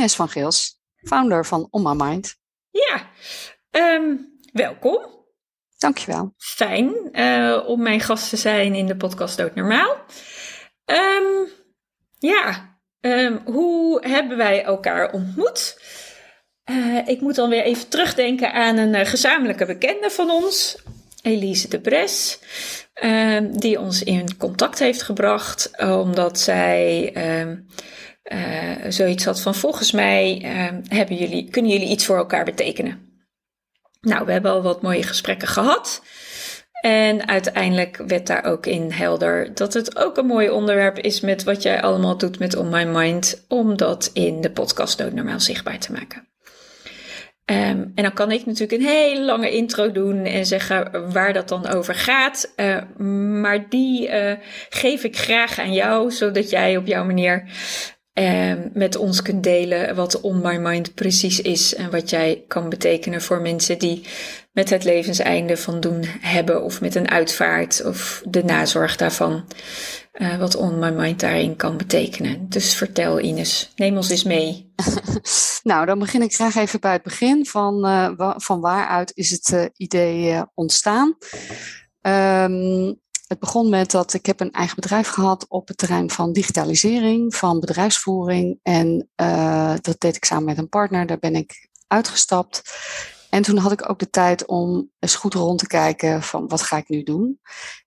Ines van Geels, founder van On My Mind. Ja, um, welkom. Dankjewel. Fijn uh, om mijn gast te zijn in de podcast Dood Normaal. Um, ja, um, hoe hebben wij elkaar ontmoet? Uh, ik moet dan weer even terugdenken aan een uh, gezamenlijke bekende van ons, Elise de Bres, die ons in contact heeft gebracht, omdat zij uh, zoiets had van volgens mij uh, hebben jullie, kunnen jullie iets voor elkaar betekenen. Nou, we hebben al wat mooie gesprekken gehad. En uiteindelijk werd daar ook in helder dat het ook een mooi onderwerp is met wat jij allemaal doet met On My Mind, om dat in de podcast ook normaal zichtbaar te maken. Um, en dan kan ik natuurlijk een hele lange intro doen en zeggen waar dat dan over gaat. Uh, maar die uh, geef ik graag aan jou, zodat jij op jouw manier Ehm, met ons kunt delen wat On My Mind precies is en wat jij kan betekenen voor mensen die met het levenseinde van doen hebben of met een uitvaart of de nazorg daarvan. Uh, wat On My Mind daarin kan betekenen. Dus vertel Ines, neem ons eens mee. nou, dan begin ik graag even bij het begin van, uh, van waaruit is het uh, idee ontstaan. Um, het begon met dat ik heb een eigen bedrijf gehad op het terrein van digitalisering, van bedrijfsvoering. En uh, dat deed ik samen met een partner. Daar ben ik uitgestapt. En toen had ik ook de tijd om eens goed rond te kijken van wat ga ik nu doen.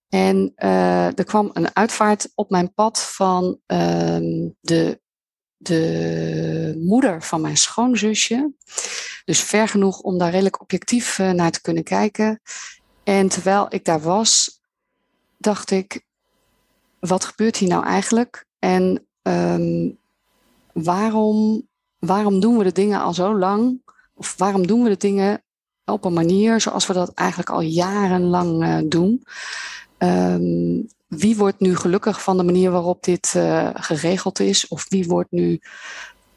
En uh, er kwam een uitvaart op mijn pad van uh, de, de moeder van mijn schoonzusje. Dus ver genoeg om daar redelijk objectief uh, naar te kunnen kijken. En terwijl ik daar was, dacht ik, wat gebeurt hier nou eigenlijk? En um, waarom, waarom doen we de dingen al zo lang? Of waarom doen we de dingen op een manier zoals we dat eigenlijk al jarenlang uh, doen? Um, wie wordt nu gelukkig van de manier waarop dit uh, geregeld is? Of wie wordt, nu,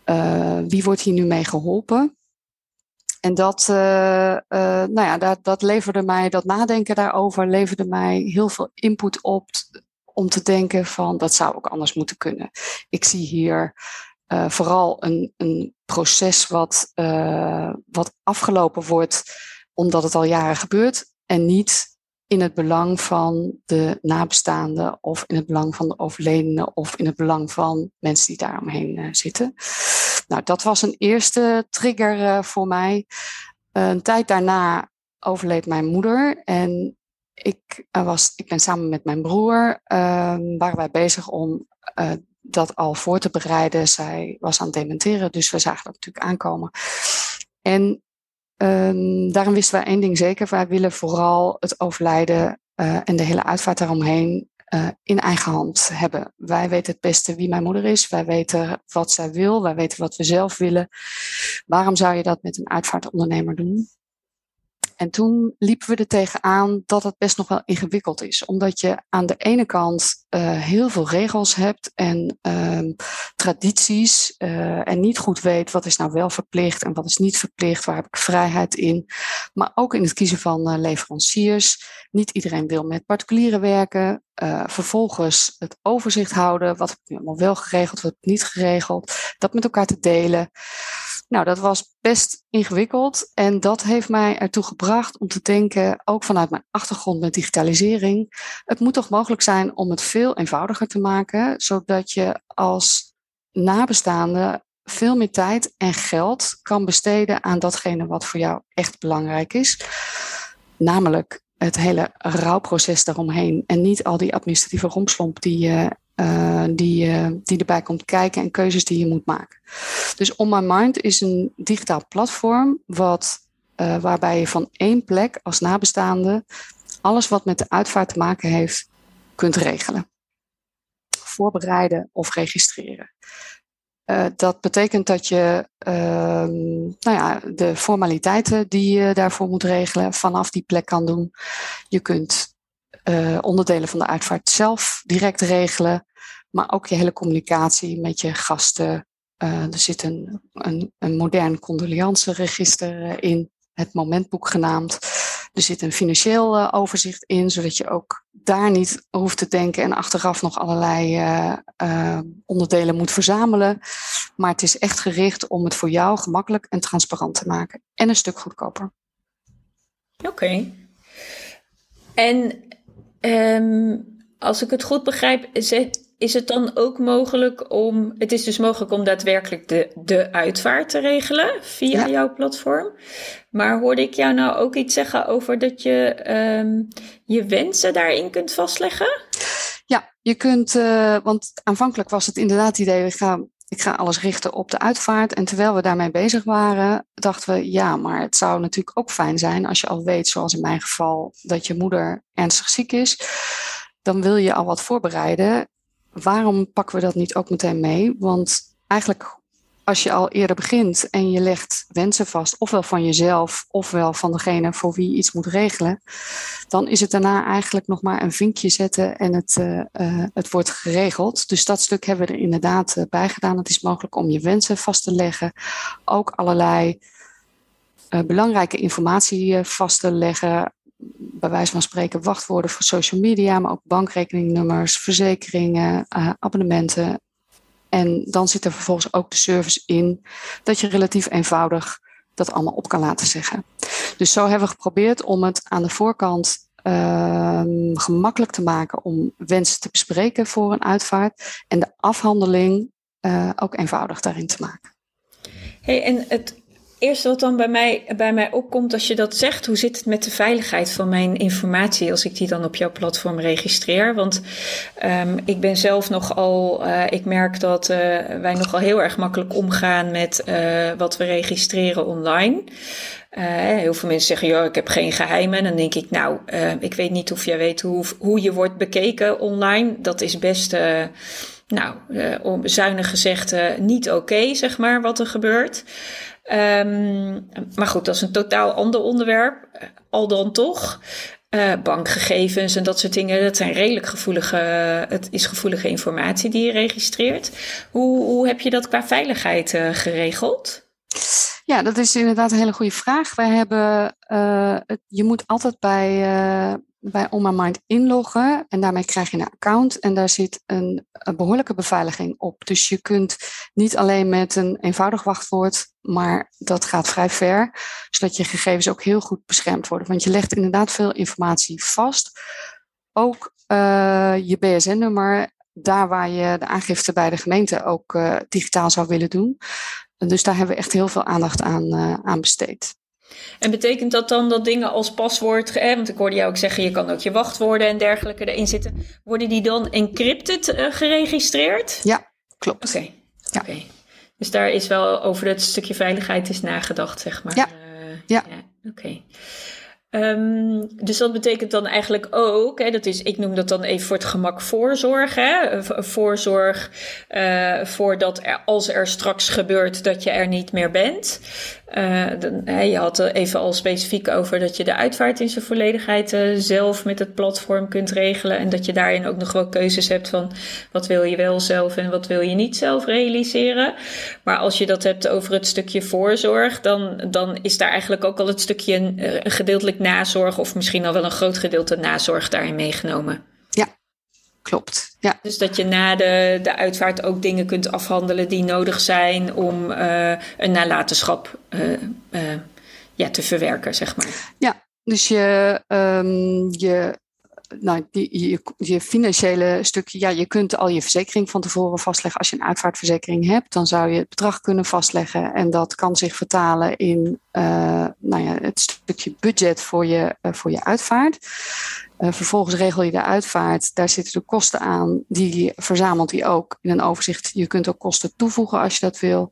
uh, wie wordt hier nu mee geholpen? En dat, uh, uh, nou ja, dat, dat leverde mij, dat nadenken daarover leverde mij heel veel input op om te denken van dat zou ook anders moeten kunnen. Ik zie hier uh, vooral een, een proces wat, wat afgelopen wordt omdat het al jaren gebeurt en niet in het belang van de nabestaanden of in het belang van de overledene of in het belang van mensen die daaromheen zitten. Nou, dat was een eerste trigger uh, voor mij. Uh, een tijd daarna overleed mijn moeder en ik, was, ik ben samen met mijn broer, ehm, waren wij bezig om dat al voor te bereiden. Zij was aan het dementeren, dus we zagen dat natuurlijk aankomen. En Um, daarom wisten wij één ding zeker. Wij willen vooral het overlijden en de hele uitvaart daaromheen uh, in eigen hand hebben. Wij weten het beste wie mijn moeder is. Wij weten wat zij wil. Wij weten wat we zelf willen. Waarom zou je dat met een uitvaartondernemer doen? En toen liepen we er tegenaan dat het best nog wel ingewikkeld is. Omdat je aan de ene kant uh, heel veel regels hebt en uh, tradities. Uh, en niet goed weet wat is nou wel verplicht en wat is niet verplicht. Waar heb ik vrijheid in. Maar ook in het kiezen van uh, leveranciers. Niet iedereen wil met particulieren werken. vervolgens het overzicht houden. Wat heb ik nu allemaal wel geregeld, wat niet geregeld. Dat met elkaar te delen. Nou, dat was best ingewikkeld en dat heeft mij ertoe gebracht om te denken, ook vanuit mijn achtergrond met digitalisering, het moet toch mogelijk zijn om het veel eenvoudiger te maken, zodat je als nabestaande veel meer tijd en geld kan besteden aan datgene wat voor jou echt belangrijk is. Namelijk het hele rouwproces daaromheen en niet al die administratieve rompslomp die, uh, die, uh, die erbij komt kijken en keuzes die je moet maken. Dus On My Mind is een digitaal platform wat, uh, waarbij je van één plek als nabestaande alles wat met de uitvaart te maken heeft kunt regelen. Voorbereiden of registreren. Dat betekent dat je uh, nou ja, de formaliteiten die je daarvoor moet regelen vanaf die plek kan doen. Je kunt onderdelen van de uitvaart zelf direct regelen, maar ook je hele communicatie met je gasten. er zit een, een, een modern condoleanceregister in, het momentboek genaamd. Er zit een financieel uh, overzicht in, zodat je ook daar niet hoeft te denken en achteraf nog allerlei onderdelen moet verzamelen. Maar het is echt gericht om het voor jou gemakkelijk en transparant te maken. En een stuk goedkoper. Oké. En um, als ik het goed begrijp, is het dan ook mogelijk om. Het is dus mogelijk om daadwerkelijk de, de uitvaart te regelen via ja. jouw platform. Maar hoorde ik jou nou ook iets zeggen over dat je um, je wensen daarin kunt vastleggen? Ja, je kunt, uh, want aanvankelijk was het inderdaad het idee, ik ga, ik ga alles richten op de uitvaart. En terwijl we daarmee bezig waren, dachten we, ja, maar het zou natuurlijk ook fijn zijn als je al weet, zoals in mijn geval, dat je moeder ernstig ziek is. Dan wil je al wat voorbereiden. Waarom pakken we dat niet ook meteen mee? Want eigenlijk als je al eerder begint en je legt wensen vast, ofwel van jezelf, ofwel van degene voor wie je iets moet regelen, dan is het daarna eigenlijk nog maar een vinkje zetten en het, uh, uh, het wordt geregeld. Dus dat stuk hebben we er inderdaad uh, bij gedaan. Het is mogelijk om je wensen vast te leggen, ook allerlei belangrijke informatie vast te leggen. Bij wijze van spreken wachtwoorden voor social media, maar ook bankrekeningnummers, verzekeringen, abonnementen, en dan zit er vervolgens ook de service in dat je relatief eenvoudig dat allemaal op kan laten zeggen. Dus zo hebben we geprobeerd om het aan de voorkant uh, gemakkelijk te maken om wensen te bespreken voor een uitvaart en de afhandeling uh, ook eenvoudig daarin te maken. Hey, en het eerste wat dan bij mij, bij mij opkomt als je dat zegt, hoe zit het met de veiligheid van mijn informatie als ik die dan op jouw platform registreer? Want um, ik ben zelf nogal, uh, ik merk dat uh, wij nogal heel erg makkelijk omgaan met uh, wat we registreren online. Heel veel mensen zeggen, ja, ik heb geen geheimen. Dan denk ik, nou, ik weet niet of jij weet hoe, hoe je wordt bekeken online. Dat is best, nou, om zuinig gezegd, niet oké, zeg maar, wat er gebeurt. Um, maar goed, dat is een totaal ander onderwerp. Al dan toch. Uh, bankgegevens en dat soort dingen, dat zijn redelijk gevoelige, het is gevoelige informatie die je registreert. Hoe, hoe heb je dat qua veiligheid uh, geregeld? Ja, dat is inderdaad een hele goede vraag. Wij hebben, uh, je moet altijd bij, bij On Mind inloggen en daarmee krijg je een account en daar zit een, behoorlijke beveiliging op. Dus je kunt niet alleen met een eenvoudig wachtwoord, maar dat gaat vrij ver, zodat je gegevens ook heel goed beschermd worden. Want je legt inderdaad veel informatie vast. Ook uh, je BSN-nummer, daar waar je de aangifte bij de gemeente ook uh, digitaal zou willen doen. Dus daar hebben we echt heel veel aandacht aan, uh, aan besteed. En betekent dat dan dat dingen als paswoord, hè, want ik hoorde jou ook zeggen, je kan ook je wachtwoorden en dergelijke erin zitten, worden die dan encrypted uh, geregistreerd? Ja, klopt. Oké. Okay. Ja. Okay. Dus daar is wel over dat stukje veiligheid is nagedacht, zeg maar. Ja. Uh, ja. ja. Oké. Okay. Um, dus dat betekent dan eigenlijk ook, hè, dat is, ik noem dat dan even voor het gemak voorzorg. Hè, voorzorg uh, voordat er, als er straks gebeurt dat je er niet meer bent. Hè, je had even al specifiek over dat je de uitvaart in zijn volledigheid uh, zelf met het platform kunt regelen. En dat je daarin ook nog wel keuzes hebt van wat wil je wel zelf en wat wil je niet zelf realiseren. Maar als je dat hebt over het stukje voorzorg, dan, dan is daar eigenlijk ook al het stukje een, een gedeeltelijk nazorg of misschien al wel een groot gedeelte nazorg daarin meegenomen. Klopt. Ja. Dus dat je na de, de uitvaart ook dingen kunt afhandelen die nodig zijn om uh, een nalatenschap uh, uh, ja, te verwerken, zeg maar. Ja, dus je, um, je nou, die, je, je, financiële stukje, ja, je kunt al je verzekering van tevoren vastleggen. Als je een uitvaartverzekering hebt, dan zou je het bedrag kunnen vastleggen. En dat kan zich vertalen in nou ja, het stukje budget voor je, voor je uitvaart. Uh, vervolgens regel je de uitvaart. Daar zitten de kosten aan. Die verzamelt hij ook in een overzicht. Je kunt ook kosten toevoegen als je dat wil.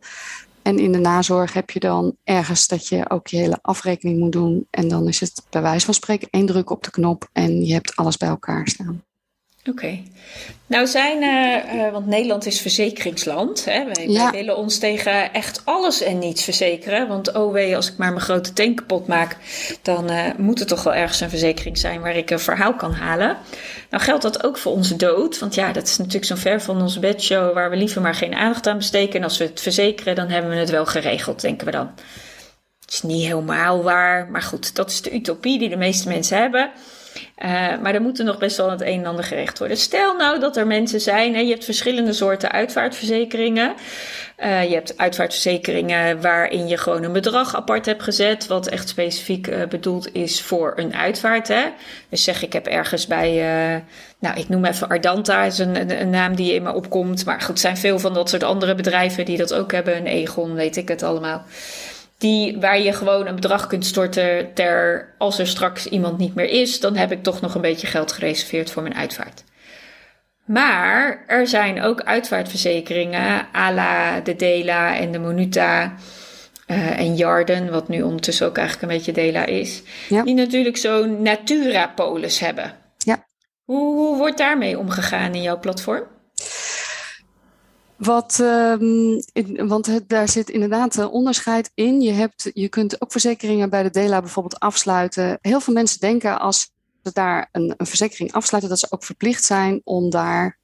En in de nazorg heb je dan ergens dat je ook je hele afrekening moet doen. En dan is het bij wijze van spreken één druk op de knop en je hebt alles bij elkaar staan. Oké. Nou zijn, uh, want Nederland is verzekeringsland. Hè? Wij, willen ons tegen echt alles en niets verzekeren. Want oh wee, als ik maar mijn grote tank kapot maak, dan uh, moet er toch wel ergens een verzekering zijn waar ik een verhaal kan halen. Nou geldt dat ook voor onze dood. Want ja, dat is natuurlijk zo'n ver van onze bedshow waar we liever maar geen aandacht aan besteken. En als we het verzekeren, dan hebben we het wel geregeld, denken we dan. Het is niet helemaal waar, maar goed, dat is de utopie die de meeste mensen hebben. Uh, maar er moet er nog best wel het een en ander gerecht worden. Stel nou dat er mensen zijn, hè, je hebt verschillende soorten uitvaartverzekeringen. Uh, je hebt uitvaartverzekeringen waarin je gewoon een bedrag apart hebt gezet, wat echt specifiek uh, bedoeld is voor een uitvaart. Hè? Dus zeg ik heb ergens bij, nou ik noem even Ardanta, is een, een, een, naam die in me opkomt. Maar goed, zijn veel van dat soort andere bedrijven die dat ook hebben. Een Egon, weet ik het allemaal die, waar je gewoon een bedrag kunt storten ter als er straks iemand niet meer is, dan heb ik toch nog een beetje geld gereserveerd voor mijn uitvaart. Maar er zijn ook uitvaartverzekeringen, à la de Dela en de Monuta uh, en Jarden, wat nu ondertussen ook eigenlijk een beetje Dela is, die natuurlijk zo'n Natura-polis hebben. Ja. Hoe, hoe wordt daarmee omgegaan in jouw platform? Wat, in, want het, daar zit inderdaad een onderscheid in. Je, hebt, je kunt ook verzekeringen bij de DELA bijvoorbeeld afsluiten. Heel veel mensen denken als ze daar een, een verzekering afsluiten, dat ze ook verplicht zijn om daar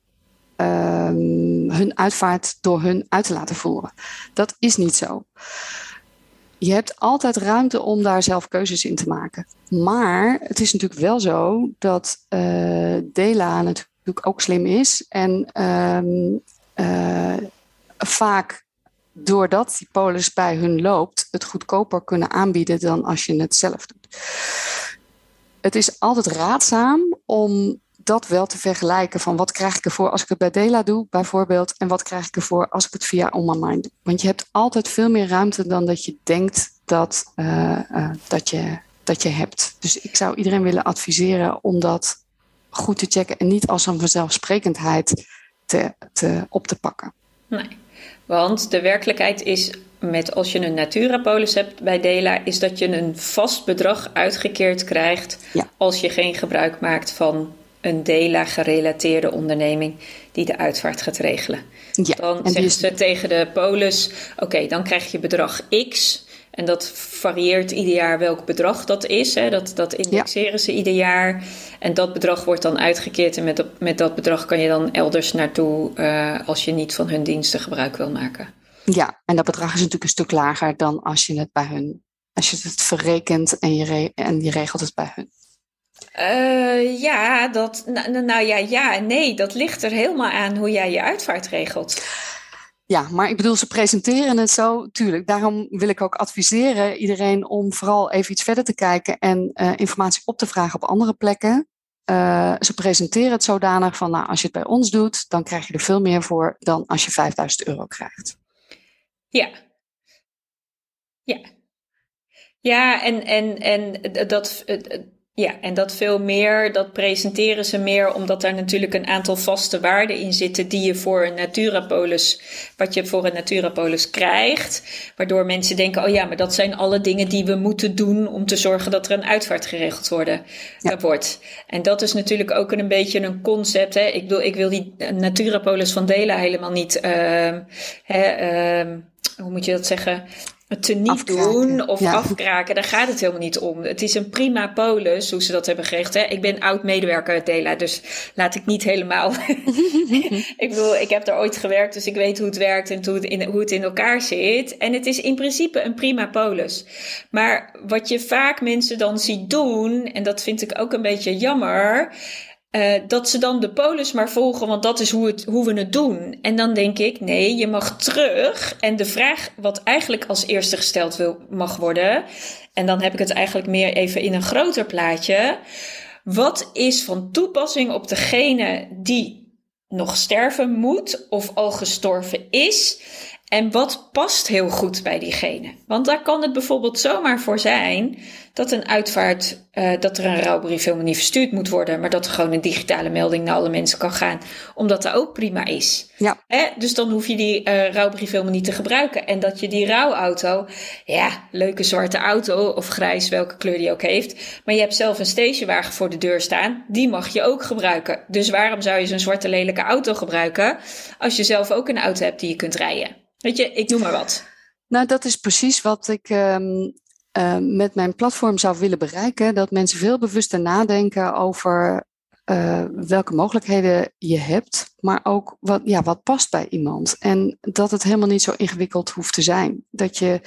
um, hun uitvaart door hun uit te laten voeren. Dat is niet zo. Je hebt altijd ruimte om daar zelf keuzes in te maken. Maar het is natuurlijk wel zo dat uh, DELA natuurlijk ook slim is en um, uh, vaak doordat die polis bij hun loopt, het goedkoper kunnen aanbieden dan als je het zelf doet. Het is altijd raadzaam om dat wel te vergelijken van wat krijg ik ervoor als ik het bij Dela doe, bijvoorbeeld, en wat krijg ik ervoor als ik het via online doe. Want je hebt altijd veel meer ruimte dan dat je denkt dat, uh, uh, dat, je, dat je hebt. Dus ik zou iedereen willen adviseren om dat goed te checken en niet als een vanzelfsprekendheid te, te, op te pakken. Nee, want de werkelijkheid is met als je een Naturapolis hebt bij Dela, is dat je een vast bedrag uitgekeerd krijgt als je geen gebruik maakt van een Dela-gerelateerde onderneming die de uitvaart gaat regelen. Ja, dan zeggen ze tegen de polis: oké, dan krijg je bedrag X. En dat varieert ieder jaar welk bedrag dat is. Hè. Dat, dat indexeren ze ieder jaar. En dat bedrag wordt dan uitgekeerd. En met, dat, met dat bedrag kan je dan elders naartoe uh, als je niet van hun diensten gebruik wil maken. Ja, en dat bedrag is natuurlijk een stuk lager dan als je het bij hun, als je het verrekent en je, en je regelt het bij hun. Uh, ja, dat, nou, nou ja, ja en nee, dat ligt er helemaal aan hoe jij je uitvaart regelt. Ja, maar ik bedoel, ze presenteren het zo, tuurlijk. Daarom wil ik ook adviseren iedereen om vooral even iets verder te kijken en uh, informatie op te vragen op andere plekken. Uh, ze presenteren het zodanig van, nou, als je het bij ons doet, dan krijg je er veel meer voor dan als je 5000 euro krijgt. Ja. Ja. Ja, en, en, en dat, ja, en dat veel meer, dat presenteren ze meer omdat daar natuurlijk een aantal vaste waarden in zitten die je voor een Naturapolis, wat je voor een Naturapolis krijgt. Waardoor mensen denken, oh ja, maar dat zijn alle dingen die we moeten doen om te zorgen dat er een uitvaart geregeld worden, ja. wordt. En dat is natuurlijk ook een beetje een concept. Hè? Ik, bedoel, ik wil die Naturapolis van Dela helemaal niet, uh, hè, uh, hoe moet je dat zeggen? Te niet doen of afkraken, daar gaat het helemaal niet om. Het is een prima polis, hoe ze dat hebben geregeld. Hè? Ik ben oud-medewerker Dela, dus laat ik niet helemaal... ik bedoel, ik heb daar ooit gewerkt, dus ik weet hoe het werkt en hoe het, in, hoe het in elkaar zit. En het is in principe een prima polis. Maar wat je vaak mensen dan ziet doen, en dat vind ik ook een beetje jammer... Uh, dat ze dan de polis maar volgen, want dat is hoe, het, hoe we het doen. En dan denk ik, nee, je mag terug. En de vraag wat eigenlijk als eerste gesteld wil, mag worden, en dan heb ik het eigenlijk meer even in een groter plaatje. Wat is van toepassing op degene die nog sterven moet of al gestorven is? En wat past heel goed bij diegene? Want daar kan het bijvoorbeeld zomaar voor zijn dat een uitvaart, uh, dat er een rouwbrief helemaal niet verstuurd moet worden, maar dat er gewoon een digitale melding naar alle mensen kan gaan, omdat dat ook prima is. Ja. Hè? Dus dan hoef je die uh, rouwbrief helemaal niet te gebruiken. En dat je die rouwauto, ja, leuke zwarte auto of grijs, welke kleur die ook heeft, maar je hebt zelf een stationwagen voor de deur staan, die mag je ook gebruiken. Dus waarom zou je zo'n zwarte lelijke auto gebruiken als je zelf ook een auto hebt die je kunt rijden? Weet je, ik noem maar wat. Nou, dat is precies wat ik um, uh, met mijn platform zou willen bereiken. Dat mensen veel bewuster nadenken over uh, welke mogelijkheden je hebt, maar ook wat, ja, wat past bij iemand. En dat het helemaal niet zo ingewikkeld hoeft te zijn. Dat je,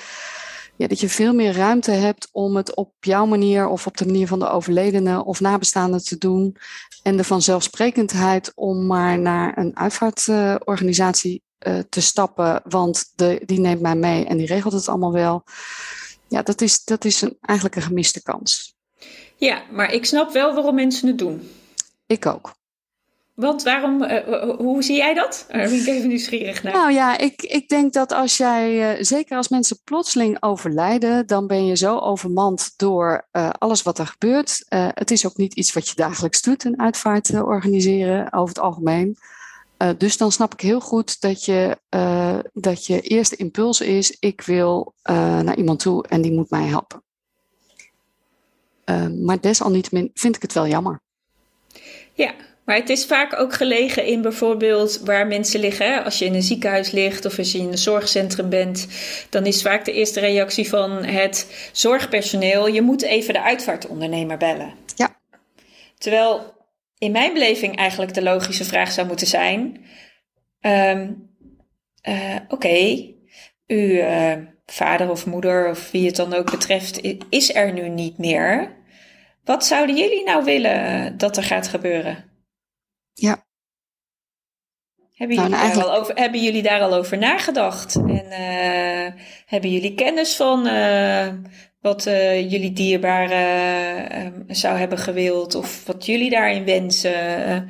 ja, dat je veel meer ruimte hebt om het op jouw manier of op de manier van de overledene of nabestaanden te doen. En de vanzelfsprekendheid om maar naar een uitvaartorganisatie uh, te stappen, want de, die neemt mij mee en die regelt het allemaal wel. Ja, dat is, dat is een, eigenlijk een gemiste kans. Ja, maar ik snap wel waarom mensen het doen. Ik ook. Want waarom, uh, hoe zie jij dat? Daar ben ik even nieuwsgierig naar. Nou ja, ik, ik denk dat als jij, uh, zeker als mensen plotseling overlijden, dan ben je zo overmand door uh, alles wat er gebeurt. het is ook niet iets wat je dagelijks doet, een uitvaart organiseren over het algemeen. Uh, dus dan snap ik heel goed dat je, uh, dat je eerste impuls is: ik wil uh, naar iemand toe en die moet mij helpen. maar desalniettemin vind ik het wel jammer. Ja, maar het is vaak ook gelegen in bijvoorbeeld waar mensen liggen. Hè? Als je in een ziekenhuis ligt of als je in een zorgcentrum bent, dan is vaak de eerste reactie van het zorgpersoneel: je moet even de uitvaartondernemer bellen. Ja. Terwijl in mijn beleving eigenlijk de logische vraag zou moeten zijn: um, uh, Oké, okay, uw uh, vader of moeder of wie het dan ook betreft is er nu niet meer. Wat zouden jullie nou willen dat er gaat gebeuren? Ja. Hebben jullie, nou, daar, al over, hebben jullie daar al over nagedacht? En uh, hebben jullie kennis van wat uh, jullie dierbare uh, zou hebben gewild of wat jullie daarin wensen.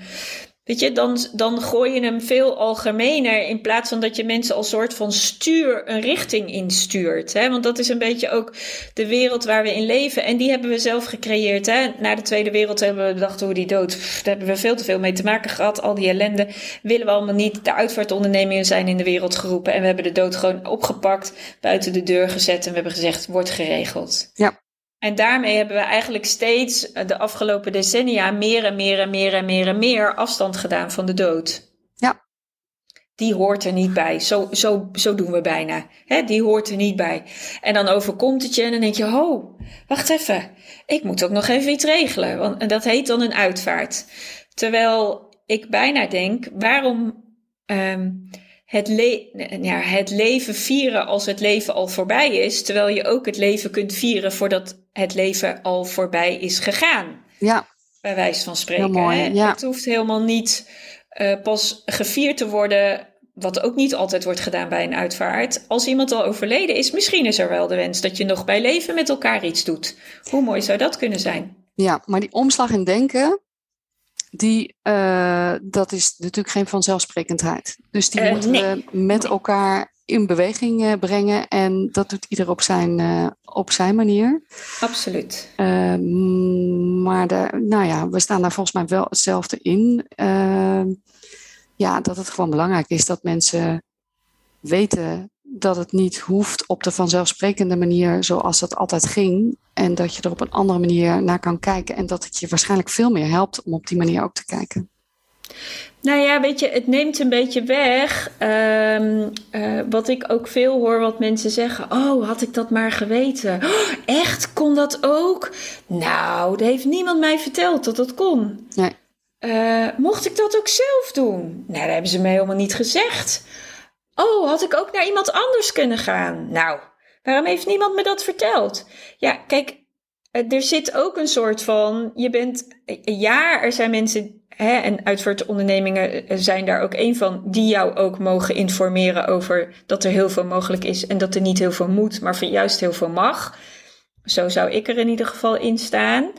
Weet je, dan, dan gooi je hem veel algemener in plaats van dat je mensen als soort van stuur een richting instuurt. Hè? Want dat is een beetje ook de wereld waar we in leven en die hebben we zelf gecreëerd. Hè? Na de Tweede Wereld hebben we bedacht hoe die dood, daar hebben we veel te veel mee te maken gehad. Al die ellende willen we allemaal niet. De uitvaartondernemingen zijn in de wereld geroepen en we hebben de dood gewoon opgepakt, buiten de deur gezet en we hebben gezegd, wordt geregeld. Ja. En daarmee hebben we eigenlijk steeds de afgelopen decennia meer en meer en meer en meer en meer afstand gedaan van de dood. Ja. Die hoort er niet bij. Zo, zo, zo doen we bijna. Hè, die hoort er niet bij. En dan overkomt het je en dan denk je: ho, wacht even. Ik moet ook nog even iets regelen. Want, en dat heet dan een uitvaart. Terwijl ik bijna denk: waarom. Um, het, le ja, het leven vieren als het leven al voorbij is, terwijl je ook het leven kunt vieren voordat het leven al voorbij is gegaan. Ja. Bij wijze van spreken. Mooi, hè? Ja. Het hoeft helemaal niet uh, pas gevierd te worden, wat ook niet altijd wordt gedaan bij een uitvaart. Als iemand al overleden is, misschien is er wel de wens dat je nog bij leven met elkaar iets doet. Hoe mooi zou dat kunnen zijn? Ja, maar die omslag in denken, die, uh, dat is natuurlijk geen vanzelfsprekendheid. Dus die Uh, moeten nee. we met elkaar in beweging uh, brengen. En dat doet ieder op zijn, op zijn manier. Absoluut. Uh, maar de, nou ja, we staan daar volgens mij wel hetzelfde in. Uh, ja, dat het gewoon belangrijk is dat mensen weten dat het niet hoeft op de vanzelfsprekende manier zoals het altijd ging. En dat je er op een andere manier naar kan kijken. En dat het je waarschijnlijk veel meer helpt om op die manier ook te kijken. Nou ja, weet je, het neemt een beetje weg. Um, uh, wat ik ook veel hoor, wat mensen zeggen. Oh, had ik dat maar geweten. Oh, echt? Kon dat ook? Nou, er heeft niemand mij verteld dat dat kon. Nee. Uh, mocht ik dat ook zelf doen? Nou, dat hebben ze mij helemaal niet gezegd. Oh, had ik ook naar iemand anders kunnen gaan? Nou, waarom heeft niemand me dat verteld? Ja, kijk, er zit ook een soort van. Je bent. Ja, er zijn mensen. Hè, en uitvaartondernemingen zijn daar ook een van. die jou ook mogen informeren over dat er heel veel mogelijk is. en dat er niet heel veel moet, maar juist heel veel mag. Zo zou ik er in ieder geval in staan.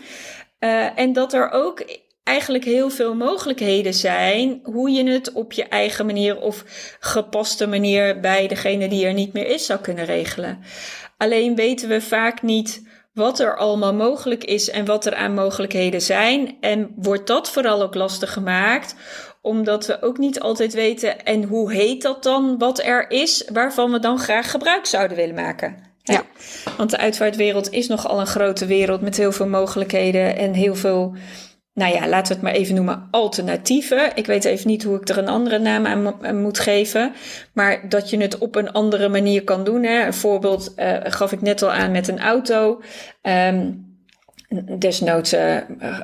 En dat er ook eigenlijk heel veel mogelijkheden zijn hoe je het op je eigen manier of gepaste manier bij degene die er niet meer is zou kunnen regelen. Alleen weten we vaak niet wat er allemaal mogelijk is en wat er aan mogelijkheden zijn. En wordt dat vooral ook lastig gemaakt, omdat we ook niet altijd weten en hoe heet dat dan wat er is, waarvan we dan graag gebruik zouden willen maken. Ja. Want de uitvaartwereld is nogal een grote wereld met heel veel mogelijkheden en heel veel nou ja, laten we het maar even noemen, alternatieven. Ik weet even niet hoe ik er een andere naam aan, moet geven. Maar dat je het op een andere manier kan doen. Hè. Een voorbeeld uh, gaf ik net al aan met een auto. Um, Desnoods uh,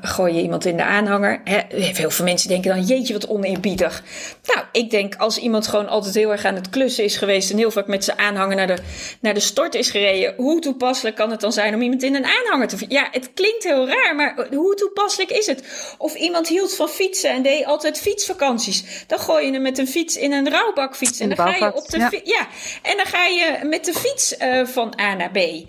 gooi je iemand in de aanhanger. Hè? Heel veel mensen denken dan, jeetje, wat oneerbiedig. Nou, ik denk als iemand gewoon altijd heel erg aan het klussen is geweest... en heel vaak met zijn aanhanger naar de, naar de stort is gereden... hoe toepasselijk kan het dan zijn om iemand in een aanhanger te... Ja, het klinkt heel raar, maar hoe toepasselijk is het? Of iemand hield van fietsen en deed altijd fietsvakanties. Dan gooi je hem met een fiets in een rouwbakfiets. En dan ga je op de ja. ja. en dan ga je met de fiets uh, van A naar B. Uh,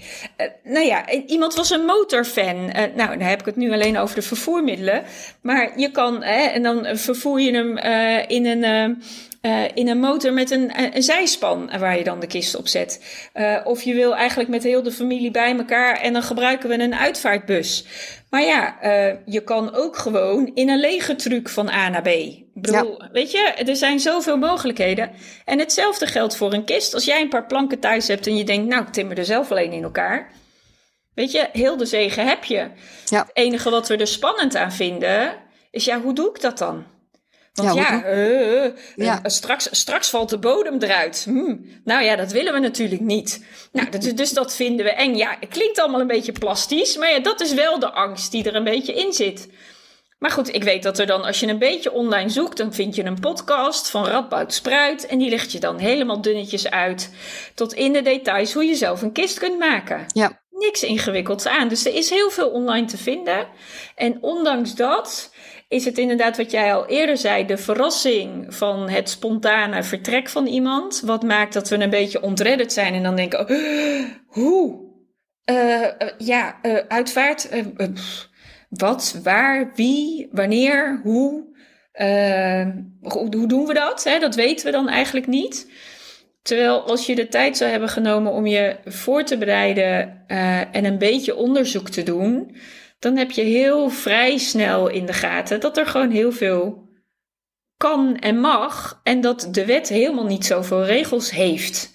nou ja, iemand was een motorfan... Uh, nou, dan heb ik het nu alleen over de vervoermiddelen. Maar je kan, hè, en dan vervoer je hem uh, in een. Uh, in een motor met een, een, zijspan waar je dan de kist op zet. Uh, of je wil eigenlijk met heel de familie bij elkaar en dan gebruiken we een uitvaartbus. Maar ja, uh, je kan ook gewoon in een lege truc van A naar B. Ik bedoel, ja. weet je, er zijn zoveel mogelijkheden. En hetzelfde geldt voor een kist. Als jij een paar planken thuis hebt en je denkt, nou, ik timmer er zelf alleen in elkaar. Weet je, heel de zegen heb je. Ja. Het enige wat we er spannend aan vinden, is ja, hoe doe ik dat dan? Want ja, ja, uh, uh, ja. straks, straks valt de bodem eruit. Hm. Nou ja, dat willen we natuurlijk niet. Nou, dat, dus dat vinden we eng. Ja, het klinkt allemaal een beetje plastisch, maar ja, dat is wel de angst die er een beetje in zit. Maar goed, ik weet dat er dan, als je een beetje online zoekt, dan vind je een podcast van Radboud Spruit. En die legt je dan helemaal dunnetjes uit, tot in de details, hoe je zelf een kist kunt maken. Ja niks ingewikkelds aan. Dus er is heel veel online te vinden. En ondanks dat is het inderdaad wat jij al eerder zei, de verrassing van het spontane vertrek van iemand. Wat maakt dat we een beetje ontredderd zijn en dan denken, oh, hoe? Uh, uh, ja, uh, uitvaart. wat, waar, wie, wanneer, hoe? hoe doen we dat? Hè? Dat weten we dan eigenlijk niet. Terwijl als je de tijd zou hebben genomen om je voor te bereiden uh, en een beetje onderzoek te doen, dan heb je heel vrij snel in de gaten dat er gewoon heel veel kan en mag en dat de wet helemaal niet zoveel regels heeft.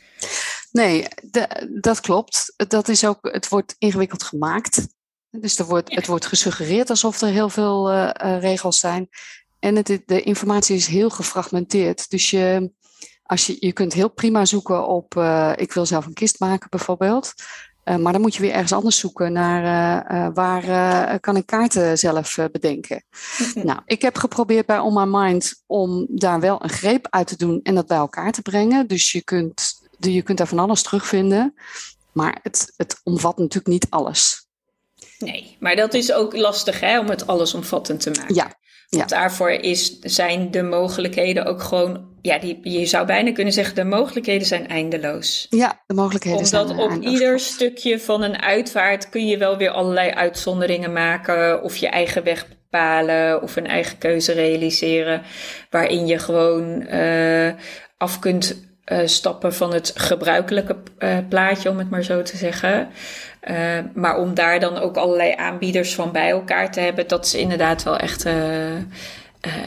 Nee, de, dat klopt. Dat is ook, het wordt ingewikkeld gemaakt. Dus er wordt, ja. het wordt gesuggereerd alsof er heel veel uh, uh, regels zijn. En het, de informatie is heel gefragmenteerd. Dus je, als je, je kunt heel prima zoeken op, uh, ik wil zelf een kist maken bijvoorbeeld. Uh, maar dan moet je weer ergens anders zoeken naar uh, waar kan ik kaarten zelf bedenken. nou, ik heb geprobeerd bij On My Mind om daar wel een greep uit te doen en dat bij elkaar te brengen. Dus je kunt, je kunt daar van alles terugvinden. Maar het, het omvat natuurlijk niet alles. Nee, maar dat is ook lastig hè, om het allesomvattend te maken. Ja, ja. Daarvoor is, zijn de mogelijkheden ook gewoon, ja, die, je zou bijna kunnen zeggen, de mogelijkheden zijn eindeloos. Ja, de mogelijkheden Omdat zijn Omdat op ieder stukje van een uitvaart kun je wel weer allerlei uitzonderingen maken of je eigen weg bepalen of een eigen keuze realiseren, waarin je gewoon uh, af kunt uh, stappen van het gebruikelijke uh, plaatje, om het maar zo te zeggen. Uh, maar om daar dan ook allerlei aanbieders van bij elkaar te hebben, dat is inderdaad wel echt.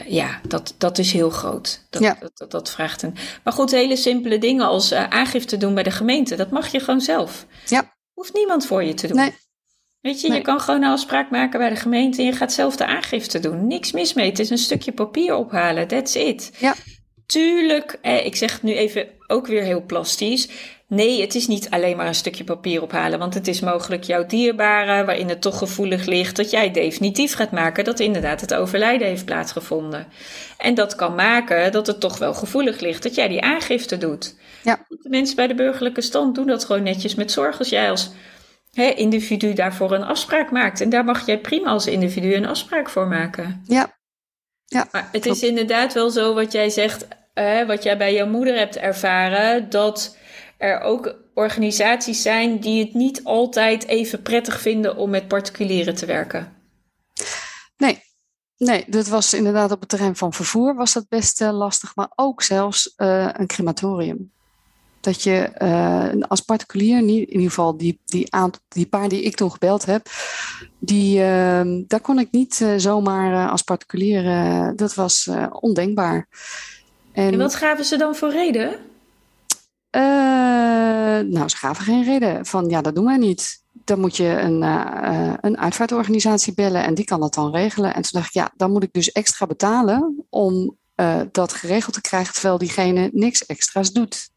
ja, dat, dat is heel groot. Dat, ja. dat, dat, dat, vraagt een. Maar goed, hele simpele dingen als aangifte doen bij de gemeente, dat mag je gewoon zelf. Ja. Hoeft niemand voor je te doen. Nee. Weet je, Nee. je kan gewoon een afspraak maken bij de gemeente en je gaat zelf de aangifte doen. Niks mis mee. Het is een stukje papier ophalen. That's it. Ja. Tuurlijk, eh, ik zeg het nu even ook weer heel plastisch. Nee, het is niet alleen maar een stukje papier ophalen, want het is mogelijk jouw dierbare, waarin het toch gevoelig ligt, dat jij definitief gaat maken dat inderdaad het overlijden heeft plaatsgevonden. En dat kan maken dat het toch wel gevoelig ligt dat jij die aangifte doet. Ja. De mensen bij de burgerlijke stand doen dat gewoon netjes met zorg als jij als hè, individu daarvoor een afspraak maakt. En daar mag jij prima als individu een afspraak voor maken. Ja. Ja. Maar het Klopt. is inderdaad wel zo wat jij zegt, eh, wat jij bij jouw moeder hebt ervaren, dat er ook organisaties zijn die het niet altijd even prettig vinden om met particulieren te werken. Nee, nee, dat was inderdaad op het terrein van vervoer was dat best lastig, maar ook zelfs een crematorium dat je uh, als particulier, in ieder geval die, die, aantal, die paar die ik toen gebeld heb, die, uh, daar kon ik niet zomaar als particulier, dat was ondenkbaar. En, en, wat gaven ze dan voor reden? nou, ze gaven geen reden van ja, dat doen wij niet. Dan moet je een, een uitvaartorganisatie bellen en die kan dat dan regelen. En toen dacht ik, ja, dan moet ik dus extra betalen om dat geregeld te krijgen, terwijl diegene niks extra's doet.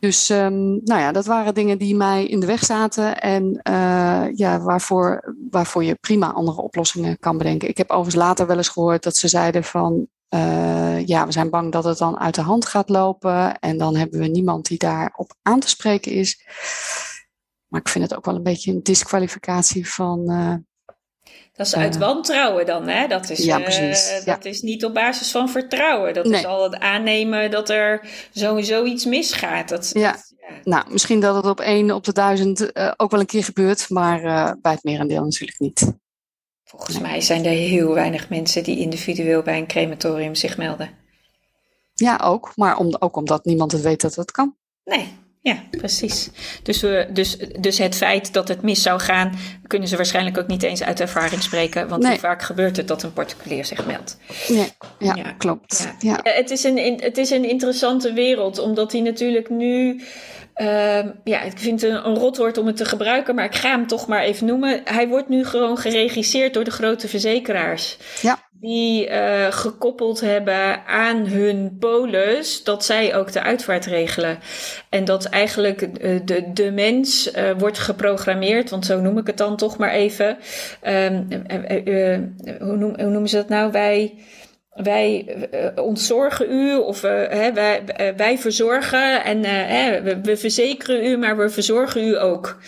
Dus um, nou ja, dat waren dingen die mij in de weg zaten en uh, ja, waarvoor, waarvoor je prima andere oplossingen kan bedenken. Ik heb overigens later wel eens gehoord dat ze zeiden van uh, ja, we zijn bang dat het dan uit de hand gaat lopen en dan hebben we niemand die daarop aan te spreken is. Maar ik vind het ook wel een beetje een disqualificatie van, uh, dat is uit wantrouwen dan, hè? Dat is, ja, uh, dat is niet op basis van vertrouwen. Dat is al het aannemen dat er sowieso iets misgaat. Dat, ja. Nou, misschien dat het op één op de duizend uh, ook wel een keer gebeurt, maar uh, bij het merendeel natuurlijk niet. Volgens mij zijn er heel weinig mensen die individueel bij een crematorium zich melden. Ja, ook. Maar om, ook omdat niemand het weet dat het kan. Nee, ja, precies. Dus, we, dus, dus het feit dat het mis zou gaan, kunnen ze waarschijnlijk ook niet eens uit ervaring spreken. Want hoe vaak gebeurt het dat een particulier zich meldt? Nee, ja, ja. klopt. Ja. ja. Het, is een, het is een interessante wereld, omdat hij natuurlijk nu. Uh, ja, ik vind het een, een rotwoord om het te gebruiken, maar ik ga hem toch maar even noemen. Hij wordt nu gewoon geregisseerd door de grote verzekeraars. Ja die uh, gekoppeld hebben aan hun polis, dat zij ook de uitvaart regelen. En dat eigenlijk uh, de, de mens uh, wordt geprogrammeerd, want zo noem ik het dan toch maar even. Um, hoe, noem, hoe noemen ze dat nou? Wij wij uh, ontzorgen u of uh, hè, wij, uh, wij verzorgen en hè, we, we, verzekeren u, maar we verzorgen u ook.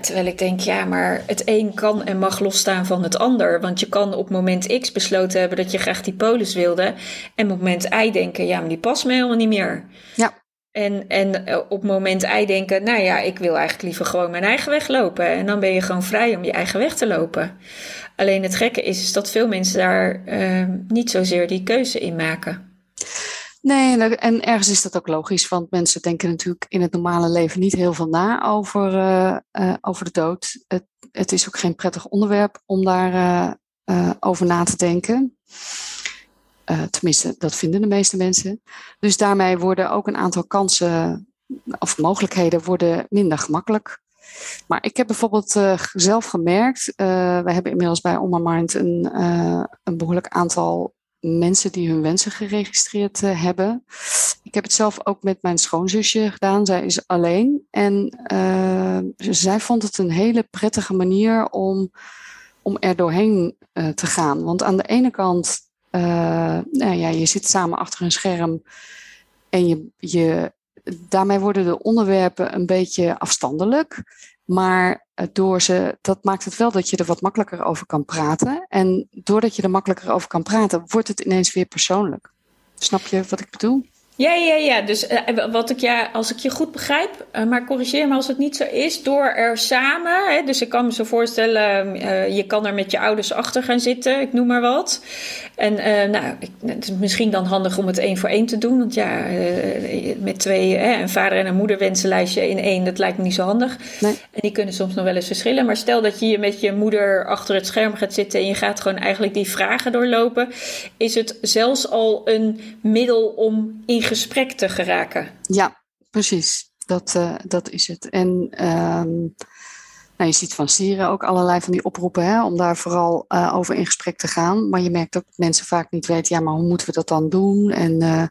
terwijl ik denk, ja, maar het een kan en mag losstaan van het ander. Want je kan op moment X besloten hebben dat je graag die polis wilde. En op moment Y denken, ja, maar die past me helemaal niet meer. Ja. En, en op moment Y denken, nou ja, ik wil eigenlijk liever gewoon mijn eigen weg lopen. En dan ben je gewoon vrij om je eigen weg te lopen. Alleen het gekke is, dat veel mensen daar uh, niet zozeer die keuze in maken. Nee, en ergens is dat ook logisch, want mensen denken natuurlijk in het normale leven niet heel veel na over, uh, uh, over de dood. Het, het, is ook geen prettig onderwerp om daar uh, over na te denken. tenminste, dat vinden de meeste mensen. Dus daarmee worden ook een aantal kansen of mogelijkheden worden minder gemakkelijk. Maar ik heb bijvoorbeeld uh, zelf gemerkt, uh, wij hebben inmiddels bij On Mind een, uh, een behoorlijk aantal mensen die hun wensen geregistreerd hebben. Ik heb het zelf ook met mijn schoonzusje gedaan. Zij is alleen. En zij vond het een hele prettige manier om, om er doorheen te gaan. Want aan de ene kant, nou ja, je zit samen achter een scherm en je, je daarmee worden de onderwerpen een beetje afstandelijk. Maar door ze, dat maakt het wel dat je er wat makkelijker over kan praten. En doordat je er makkelijker over kan praten, wordt het ineens weer persoonlijk. Snap je wat ik bedoel? Ja, ja, ja. Dus uh, wat ik ja, als ik je goed begrijp, uh, maar corrigeer me als het niet zo is, door er samen, hè, dus ik kan me zo voorstellen, uh, je kan er met je ouders achter gaan zitten, ik noem maar wat. En nou, ik, het is misschien dan handig om het één voor één te doen, want ja, met twee, een vader en een moeder wensenlijstje in één, dat lijkt me niet zo handig. Nee. En die kunnen soms nog wel eens verschillen. Maar stel dat je je met je moeder achter het scherm gaat zitten en je gaat gewoon eigenlijk die vragen doorlopen, is het zelfs al een middel om in gesprek te geraken. Ja, precies. Dat, uh, dat is het. En um, nou, je ziet van Sieren ook allerlei van die oproepen hè, om daar vooral uh, over in gesprek te gaan. Maar je merkt ook dat mensen vaak niet weten, ja, maar hoe moeten we dat dan doen? En uh,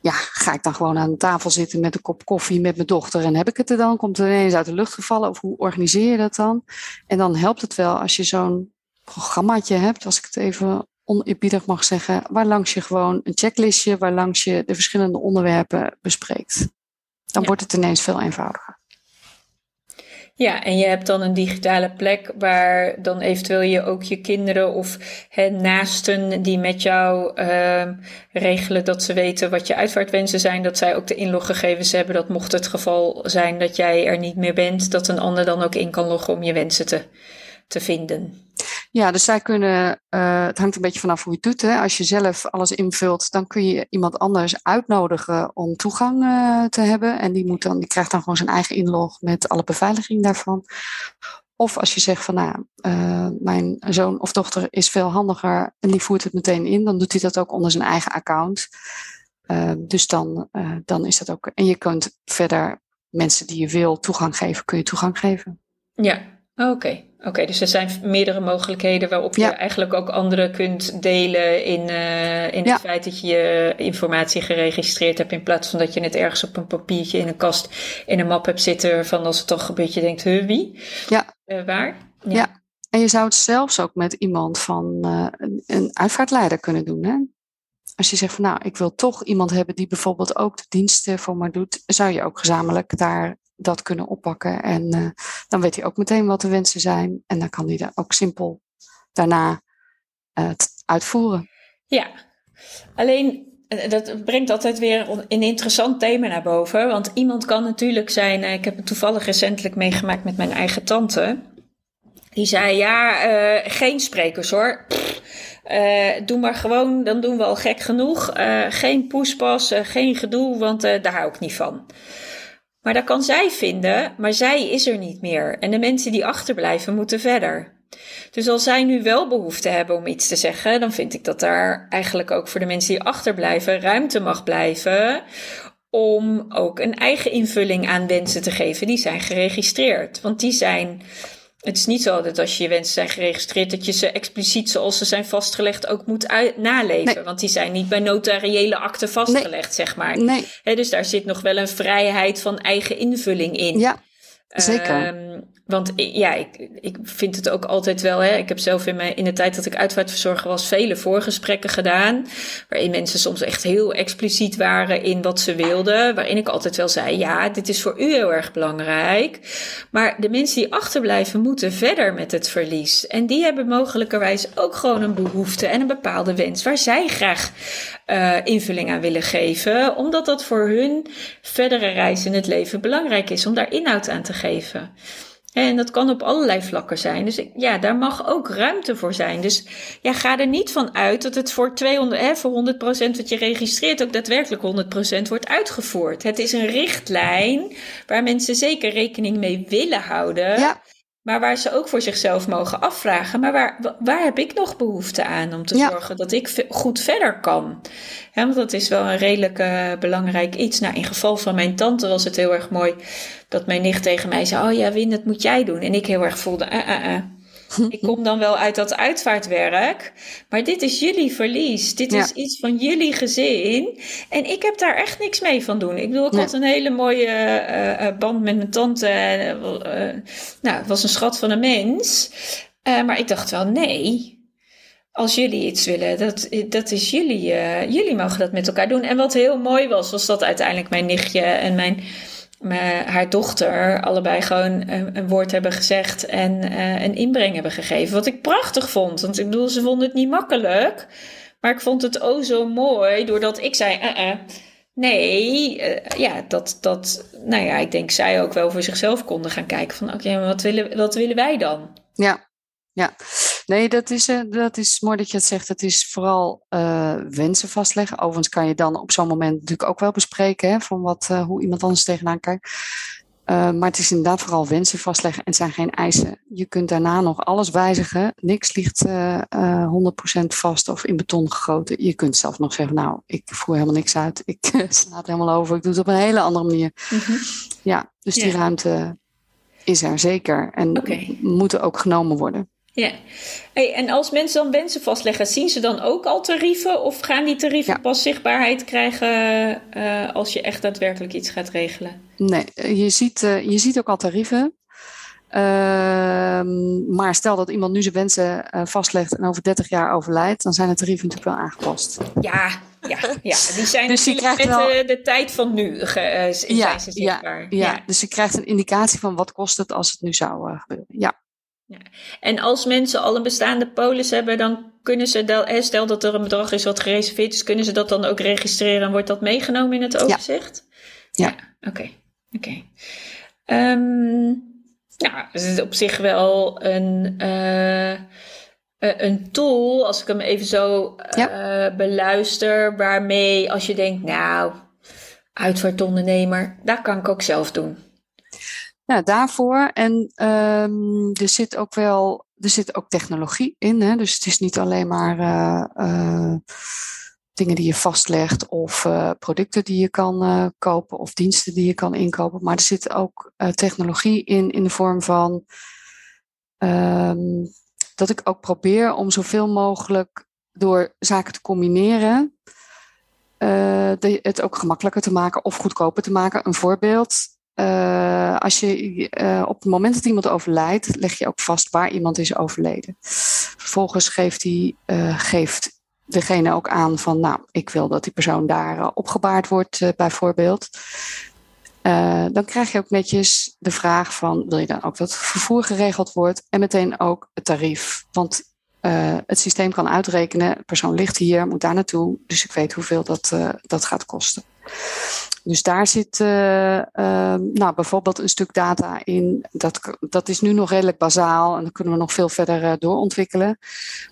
ja, ga ik dan gewoon aan de tafel zitten met een kop koffie met mijn dochter en heb ik het er dan? Komt er ineens uit de lucht gevallen? Of hoe organiseer je dat dan? En dan helpt het wel als je zo'n programmaatje hebt, als ik het even oneerbiedig mag zeggen, waar langs je gewoon een checklistje, waar langs je de verschillende onderwerpen bespreekt. Dan wordt het ineens veel eenvoudiger. Ja, en je hebt dan een digitale plek waar dan eventueel je ook je kinderen of hè, naasten die met jou uh, regelen dat ze weten wat je uitvaartwensen zijn, dat zij ook de inloggegevens hebben. Dat mocht het geval zijn dat jij er niet meer bent, dat een ander dan ook in kan loggen om je wensen te, te vinden. Ja, dus zij kunnen, uh, het hangt een beetje vanaf hoe je het doet. Hè. Als je zelf alles invult, dan kun je iemand anders uitnodigen om toegang uh, te hebben. En die, moet dan, die krijgt dan gewoon zijn eigen inlog met alle beveiliging daarvan. Of als je zegt van nou, uh, mijn zoon of dochter is veel handiger en die voert het meteen in, dan doet hij dat ook onder zijn eigen account. dus dan, dan is dat ook. En je kunt verder mensen die je wil toegang geven, kun je toegang geven. Ja, oké. Oké, dus er zijn meerdere mogelijkheden waarop je eigenlijk ook anderen kunt delen in, uh, in het feit dat je je informatie geregistreerd hebt. In plaats van dat je het ergens op een papiertje in een kast in een map hebt zitten. Van als het toch gebeurt, je denkt, huh, wie? Ja. Uh, waar? Ja. ja. En je zou het zelfs ook met iemand van uh, een, uitvaartleider kunnen doen. Hè? Als je zegt van nou, ik wil toch iemand hebben die bijvoorbeeld ook de diensten voor mij doet, zou je ook gezamenlijk daar dat kunnen oppakken. En uh, dan weet hij ook meteen wat de wensen zijn. En dan kan hij daar ook simpel daarna uh, uitvoeren. Ja, alleen dat brengt altijd weer een interessant thema naar boven. Want iemand kan natuurlijk zijn. Ik heb het toevallig recentelijk meegemaakt met mijn eigen tante. Die zei: Ja, geen sprekers hoor. Doe maar gewoon, dan doen we al gek genoeg. Geen poespas, geen gedoe, want daar hou ik niet van. Maar dat kan zij vinden, maar zij is er niet meer. En de mensen die achterblijven moeten verder. Dus als zij nu wel behoefte hebben om iets te zeggen, dan vind ik dat daar eigenlijk ook voor de mensen die achterblijven ruimte mag blijven om ook een eigen invulling aan wensen te geven. Die zijn geregistreerd. Want die zijn het is niet zo dat als je je wensen zijn geregistreerd, dat je ze expliciet zoals ze zijn vastgelegd ook moet naleven. Want die zijn niet bij notariële akten vastgelegd, zeg maar. Nee. dus daar zit nog wel een vrijheid van eigen invulling in. Ja, zeker. Um, want ja, ik, ik vind het ook altijd wel. Hè, ik heb zelf in, mijn, in de tijd dat ik uitvaartverzorger was, vele voorgesprekken gedaan. Waarin mensen soms echt heel expliciet waren in wat ze wilden. Waarin ik altijd wel zei: ja, dit is voor u heel erg belangrijk. Maar de mensen die achterblijven moeten verder met het verlies. En die hebben mogelijkerwijs ook gewoon een behoefte en een bepaalde wens waar zij graag uh, invulling aan willen geven. Omdat dat voor hun verdere reis in het leven belangrijk is om daar inhoud aan te geven. En dat kan op allerlei vlakken zijn. Dus ja, daar mag ook ruimte voor zijn. Dus ja, ga er niet van uit dat het voor 200, hè, voor 100% wat je registreert ook daadwerkelijk 100% wordt uitgevoerd. Het is een richtlijn waar mensen zeker rekening mee willen houden. Ja. Maar waar ze ook voor zichzelf mogen afvragen. Maar waar, waar heb ik nog behoefte aan om te zorgen dat ik goed verder kan? Ja, want dat is wel een redelijk uh, belangrijk iets. Nou, in geval van mijn tante was het heel erg mooi dat mijn nicht tegen mij zei: Oh ja, Win, dat moet jij doen. En ik heel erg voelde: uh. Ik kom dan wel uit dat uitvaartwerk, maar dit is jullie verlies. Dit is iets van jullie gezin. En ik heb daar echt niks mee van doen. Ik bedoel, ik had een hele mooie uh, band met mijn tante. Uh, nou, het was een schat van een mens. maar ik dacht wel, nee. Als jullie iets willen, dat, dat is jullie. jullie mogen dat met elkaar doen. En wat heel mooi was, was dat uiteindelijk mijn nichtje en mijn haar dochter allebei gewoon een, een, woord hebben gezegd en uh, een inbreng hebben gegeven. Wat ik prachtig vond. Want ik bedoel, ze vonden het niet makkelijk. Maar ik vond het oh zo mooi doordat ik zei: uh -uh, nee, ja, dat, dat, nou ja, ik denk zij ook wel voor zichzelf konden gaan kijken van: oké, maar wat willen, wat willen wij dan? Ja, ja, nee, dat is, uh, dat is mooi dat je het zegt. Het is vooral uh, wensen vastleggen. Overigens kan je dan op zo'n moment natuurlijk ook wel bespreken hè, van wat, uh, hoe iemand anders tegenaan kijkt. maar het is inderdaad vooral wensen vastleggen en het zijn geen eisen. Je kunt daarna nog alles wijzigen. Niks ligt 100% vast of in beton gegoten. Je kunt zelf nog zeggen, nou, ik voer helemaal niks uit. Ik sla het helemaal over. Ik doe het op een hele andere manier. Mm -hmm. Ja, dus die ruimte is er zeker. En okay. moet ook genomen worden. Ja, hey, en als mensen dan wensen vastleggen, zien ze dan ook al tarieven? Of gaan die tarieven ja. pas zichtbaarheid krijgen uh, als je echt daadwerkelijk iets gaat regelen? Nee, je ziet, uh, je ziet ook al tarieven. Uh, maar stel dat iemand nu zijn wensen vastlegt en over 30 jaar overlijdt, dan zijn de tarieven natuurlijk wel aangepast. Ja, ja, ja. die zijn dus je krijgt met wel... de, de, tijd van nu zijn ja, ze zichtbaar. Ja, ja. ja, dus je krijgt een indicatie van wat kost het als het nu zou gebeuren. Ja. Ja. En als mensen al een bestaande polis hebben, dan kunnen ze, dan, stel dat er een bedrag is wat gereserveerd is, kunnen ze dat dan ook registreren en wordt dat meegenomen in het overzicht? Ja. Oké, oké. Okay. Okay. Um, nou, het is op zich wel een, uh, een tool, als ik hem even zo beluister, waarmee als je denkt, nou, uitvaartondernemer, dat kan ik ook zelf doen. Ja, daarvoor. En um, er zit ook wel, er zit ook technologie in. Hè? Dus het is niet alleen maar uh, dingen die je vastlegt of uh, producten die je kan kopen of diensten die je kan inkopen. Maar er zit ook technologie in, in de vorm van um, dat ik ook probeer om zoveel mogelijk door zaken te combineren. het ook gemakkelijker te maken of goedkoper te maken. Een voorbeeld. Uh, als je uh, op het moment dat iemand overlijdt, leg je ook vast waar iemand is overleden. Vervolgens geeft, die, uh, geeft degene ook aan van, nou, ik wil dat die persoon daar opgebaard wordt, bijvoorbeeld. dan krijg je ook netjes de vraag van, wil je dan ook dat vervoer geregeld wordt? En meteen ook het tarief. Want het systeem kan uitrekenen, de persoon ligt hier, moet daar naartoe, dus ik weet hoeveel dat, dat gaat kosten. Dus daar zit uh, uh, nou, bijvoorbeeld een stuk data in. Dat, dat is nu nog redelijk bazaal en dat kunnen we nog veel verder uh, doorontwikkelen.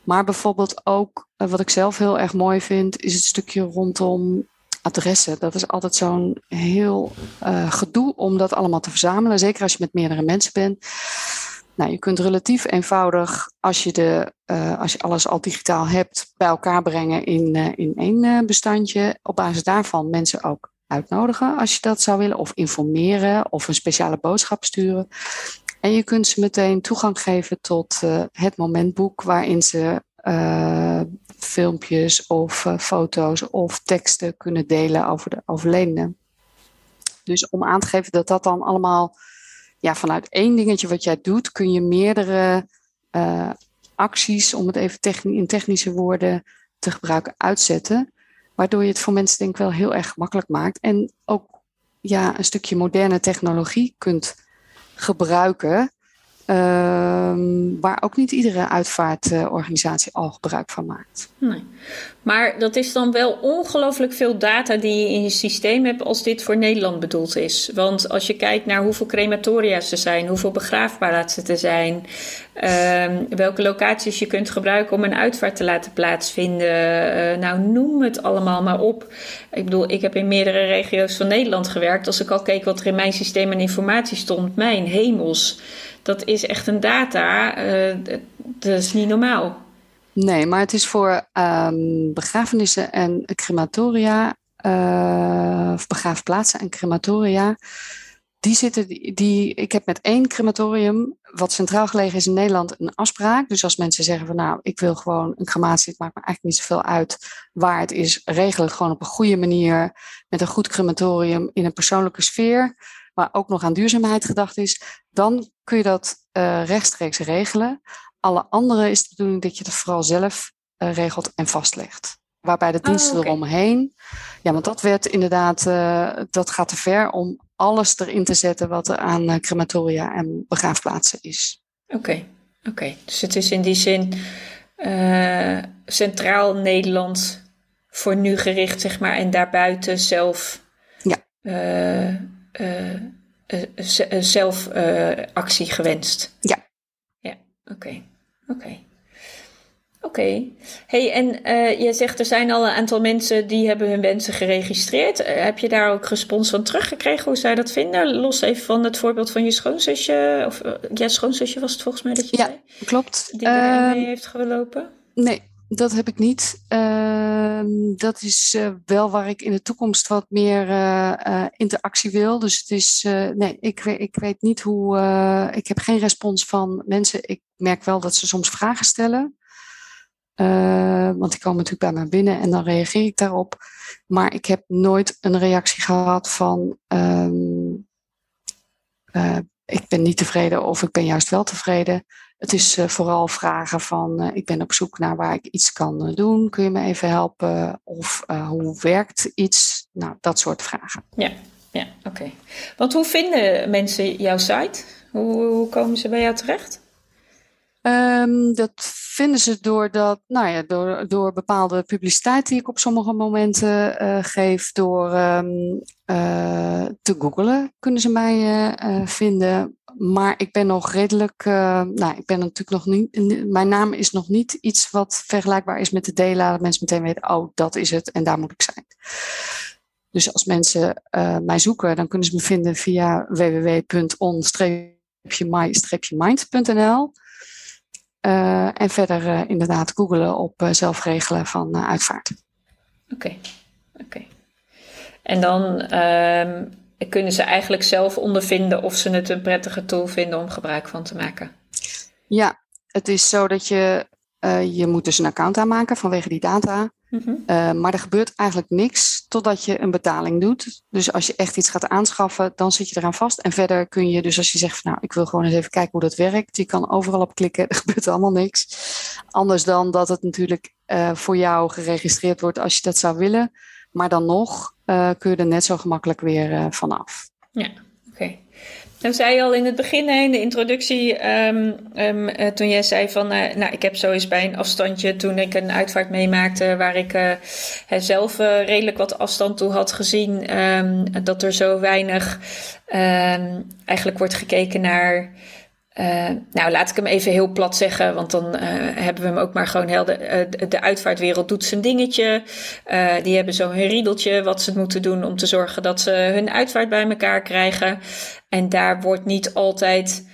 Maar bijvoorbeeld ook, eh, wat ik zelf heel erg mooi vind, is het stukje rondom adressen. Dat is altijd zo'n heel gedoe om dat allemaal te verzamelen. Zeker als je met meerdere mensen bent. Nou, je kunt relatief eenvoudig, als je, de, als je alles al digitaal hebt, bij elkaar brengen in, in één bestandje. Op basis daarvan mensen ook uitnodigen als je dat zou willen, of informeren of een speciale boodschap sturen. En je kunt ze meteen toegang geven tot het momentboek waarin ze filmpjes of foto's of teksten kunnen delen over de overledene. Dus om aan te geven dat dat dan allemaal ja, vanuit één dingetje wat jij doet, kun je meerdere acties, om het even in technische woorden te gebruiken, uitzetten. Waardoor je het voor mensen denk ik wel heel erg makkelijk maakt. En ook ja, een stukje moderne technologie kunt gebruiken. Uh, waar ook niet iedere uitvaartorganisatie al gebruik van maakt. Nee. Maar dat is dan wel ongelooflijk veel data die je in je systeem hebt als dit voor Nederland bedoeld is. Want als je kijkt naar hoeveel crematoria's er zijn, hoeveel begraafplaatsen er zijn, uh, welke locaties je kunt gebruiken om een uitvaart te laten plaatsvinden. Uh, nou, noem het allemaal maar op. Ik bedoel, ik heb in meerdere regio's van Nederland gewerkt. Als ik al keek wat er in mijn systeem en informatie stond, mijn hemels dat is echt een data. Uh, dat is niet normaal. Nee, maar het is voor um, begrafenissen en crematoria, uh, of begraafplaatsen en crematoria. Die zitten, die, ik heb met één crematorium, wat centraal gelegen is in Nederland, een afspraak. Dus als mensen zeggen van nou, ik wil gewoon een crematie, het maakt me eigenlijk niet zoveel uit waar het is, regel het gewoon op een goede manier, met een goed crematorium in een persoonlijke sfeer maar ook nog aan duurzaamheid gedacht is, dan kun je dat uh, rechtstreeks regelen. Alle andere is de bedoeling dat je het vooral zelf uh, regelt en vastlegt. Waarbij de diensten oh, okay. eromheen. Ja, want dat werd inderdaad, uh, dat gaat te ver om alles erin te zetten wat er aan crematoria en begraafplaatsen is. Oké, okay. oké. Okay. Dus het is in die zin centraal Nederland voor nu gericht, zeg maar, en daarbuiten zelf. Ja zelf actie gewenst. Ja. Ja, oké. Oké. Oké. Hey, en uh, je zegt er zijn al een aantal mensen die hebben hun wensen geregistreerd. Uh, heb je daar ook respons van teruggekregen? Hoe zij dat vinden? Los even van het voorbeeld van je schoonzusje. Of uh, ja, schoonzusje was het volgens mij dat je ja, zei. klopt. Die er mee heeft gelopen? Nee, dat heb ik niet. Uh, dat is uh, wel waar ik in de toekomst wat meer uh, interactie wil. Dus het is, nee, ik, ik weet niet hoe. ik heb geen respons van mensen. Ik merk wel dat ze soms vragen stellen. want die komen natuurlijk bij mij binnen en dan reageer ik daarop. Maar ik heb nooit een reactie gehad van. Um, ik ben niet tevreden of ik ben juist wel tevreden. Het is uh, vooral vragen van, uh, ik ben op zoek naar waar ik iets kan uh, doen. Kun je me even helpen? Of hoe werkt iets? Nou, dat soort vragen. Ja, ja oké. Okay. Want hoe vinden mensen jouw site? Hoe, hoe komen ze bij jou terecht? Um, dat vinden ze door, dat, nou ja, door, door bepaalde publiciteit die ik op sommige momenten uh, geef. Door um, uh, te googlen kunnen ze mij uh, vinden. Maar ik ben nog redelijk, uh, nou, ik ben natuurlijk nog niet, mijn naam is nog niet iets wat vergelijkbaar is met de Dela. Dat mensen meteen weten, oh, dat is het en daar moet ik zijn. Dus als mensen uh, mij zoeken, dan kunnen ze me vinden via www.on-my-mind.nl. Uh, en verder inderdaad googelen op zelfregelen van uitvaart. Oké, oké. En dan ehm, kunnen ze eigenlijk zelf ondervinden of ze het een prettige tool vinden om gebruik van te maken. Ja, het is zo dat je, uh, je moet dus een account aanmaken vanwege die data. Mm maar er gebeurt eigenlijk niks totdat je een betaling doet. Dus als je echt iets gaat aanschaffen, dan zit je eraan vast. En verder kun je dus als je zegt, van, nou, ik wil gewoon eens even kijken hoe dat werkt. Je kan overal op klikken, er gebeurt allemaal niks. Anders dan dat het natuurlijk uh, voor jou geregistreerd wordt als je dat zou willen. Maar dan nog uh, kun je er net zo gemakkelijk weer uh, vanaf. Ja, oké. Okay. Nou zei je al in het begin, in de introductie, um, um, uh, toen jij zei van, nou, ik heb zo eens bij een afstandje, toen ik een uitvaart meemaakte, waar ik zelf redelijk wat afstand toe had gezien, um, dat er zo weinig eigenlijk wordt gekeken naar uh, nou, laat ik hem even heel plat zeggen, want dan uh, hebben we hem ook maar gewoon helder. Uh, de uitvaartwereld doet zijn dingetje. die hebben zo hun riedeltje wat ze moeten doen om te zorgen dat ze hun uitvaart bij elkaar krijgen. En daar wordt niet altijd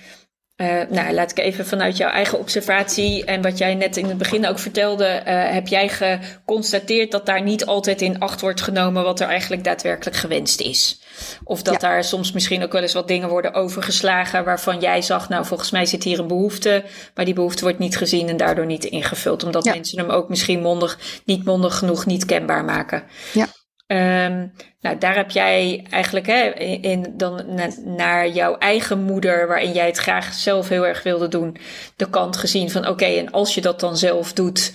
uh, nou, laat ik even vanuit jouw eigen observatie en wat jij net in het begin ook vertelde, uh, heb jij geconstateerd dat daar niet altijd in acht wordt genomen wat er eigenlijk daadwerkelijk gewenst is? Of dat daar soms misschien ook wel eens wat dingen worden overgeslagen waarvan jij zag, nou volgens mij zit hier een behoefte, maar die behoefte wordt niet gezien en daardoor niet ingevuld, omdat mensen hem ook misschien mondig, niet mondig genoeg niet kenbaar maken. Ja. Um, nou, daar heb jij eigenlijk hè, in, dan naar jouw eigen moeder, waarin jij het graag zelf heel erg wilde doen, de kant gezien van oké, en als je dat dan zelf doet,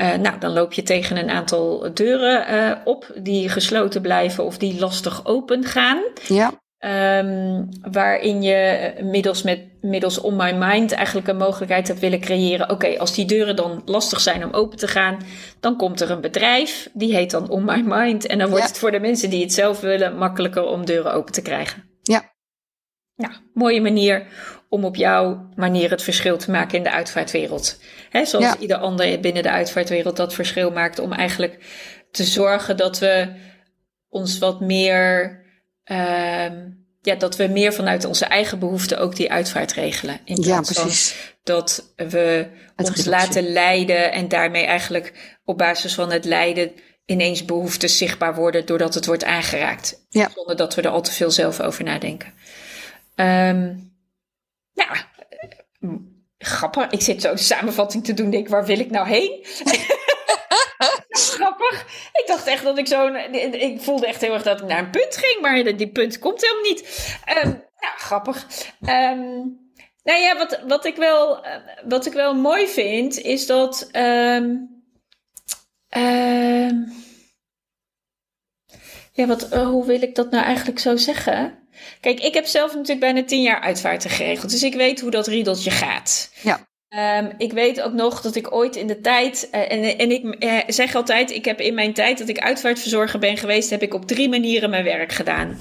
uh, nou, dan loop je tegen een aantal deuren uh, op die gesloten blijven of die lastig open gaan. Ja. Um, waarin je middels, met, middels On My Mind eigenlijk een mogelijkheid hebt willen creëren. Oké, als die deuren dan lastig zijn om open te gaan, dan komt er een bedrijf, die heet dan On My Mind. En dan wordt het voor de mensen die het zelf willen makkelijker om deuren open te krijgen. Ja. Nou, mooie manier om op jouw manier het verschil te maken in de uitvaartwereld. He, zoals ja. ieder ander binnen de uitvaartwereld dat verschil maakt om eigenlijk te zorgen dat we ons wat meer ja, dat we meer vanuit onze eigen behoeften ook die uitvaart regelen. In ja, precies. Van dat we ons laten leiden en daarmee eigenlijk op basis van het lijden ineens behoeften zichtbaar worden doordat het wordt aangeraakt. Ja. Zonder dat we er al te veel zelf over nadenken. Um, nou, grappig. Ik zit zo een samenvatting te doen. Denk, waar wil ik nou heen? Grappig. Ik dacht echt dat ik zo. Ik voelde echt heel erg dat ik naar een punt ging, maar die punt komt helemaal niet. Um, ja, grappig. Um, nou ja, wat, wat, ik wel, uh, wat ik wel mooi vind, is dat. Um, ja, wat, uh, hoe wil ik dat nou eigenlijk zo zeggen? Kijk, ik heb zelf natuurlijk bijna tien jaar uitvaarten geregeld. Dus ik weet hoe dat riedeltje gaat. Ja. Um, ik weet ook nog dat ik ooit in de tijd, uh, en, en ik uh, zeg altijd, ik heb in mijn tijd dat ik uitvaartverzorger ben geweest, heb ik op drie manieren mijn werk gedaan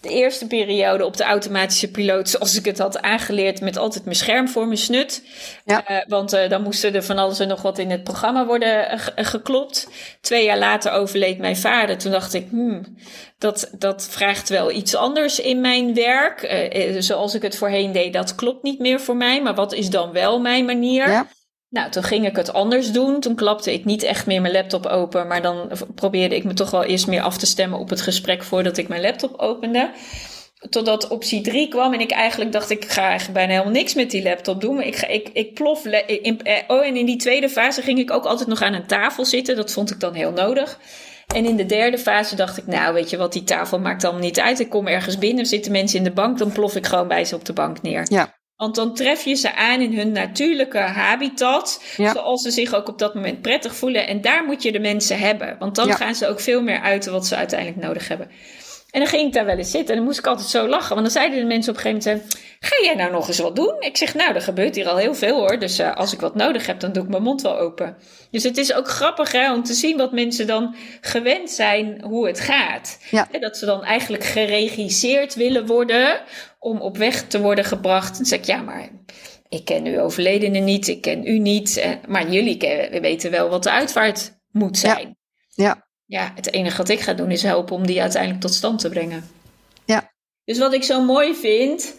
de eerste periode op de automatische piloot, zoals ik het had aangeleerd, met altijd mijn scherm voor mijn snut. Ja. Uh, want uh, dan moesten er van alles en nog wat in het programma worden uh, geklopt. Twee jaar later overleed mijn vader. Toen dacht ik, hmm, dat, dat vraagt wel iets anders in mijn werk. zoals ik het voorheen deed, dat klopt niet meer voor mij. Maar wat is dan wel mijn manier? Ja. Nou, toen ging ik het anders doen. Toen klapte ik niet echt meer mijn laptop open, maar dan probeerde ik me toch wel eerst meer af te stemmen op het gesprek voordat ik mijn laptop opende. Totdat optie 3 kwam en ik eigenlijk dacht, ik ga eigenlijk bijna helemaal niks met die laptop doen. Maar ik, ik, plof. In, eh, oh, en in die tweede fase ging ik ook altijd nog aan een tafel zitten. Dat vond ik dan heel nodig. En in de derde fase dacht ik, nou weet je wat, die tafel maakt allemaal niet uit. Ik kom ergens binnen, zitten mensen in de bank, dan plof ik gewoon bij ze op de bank neer. Ja. Want dan tref je ze aan in hun natuurlijke habitat. Ja. Zoals ze zich ook op dat moment prettig voelen. En daar moet je de mensen hebben. Want dan Ja. gaan ze ook veel meer uiten wat ze uiteindelijk nodig hebben. En dan ging ik daar wel eens zitten en dan moest ik altijd zo lachen. Want dan zeiden de mensen op een gegeven moment: Ga jij nou nog eens wat doen? Ik zeg: Nou, er gebeurt hier al heel veel hoor. Dus uh, als ik wat nodig heb, dan doe ik mijn mond wel open. Dus het is ook grappig hè, om te zien wat mensen dan gewend zijn hoe het gaat. Ja. Dat ze dan eigenlijk geregisseerd willen worden om op weg te worden gebracht. Dan zeg ik: Ja, maar ik ken uw overledene niet, ik ken u niet. Maar jullie weten wel wat de uitvaart moet zijn. Ja. ja ja, het enige wat ik ga doen is helpen om die uiteindelijk tot stand te brengen. Ja. Dus wat ik zo mooi vind,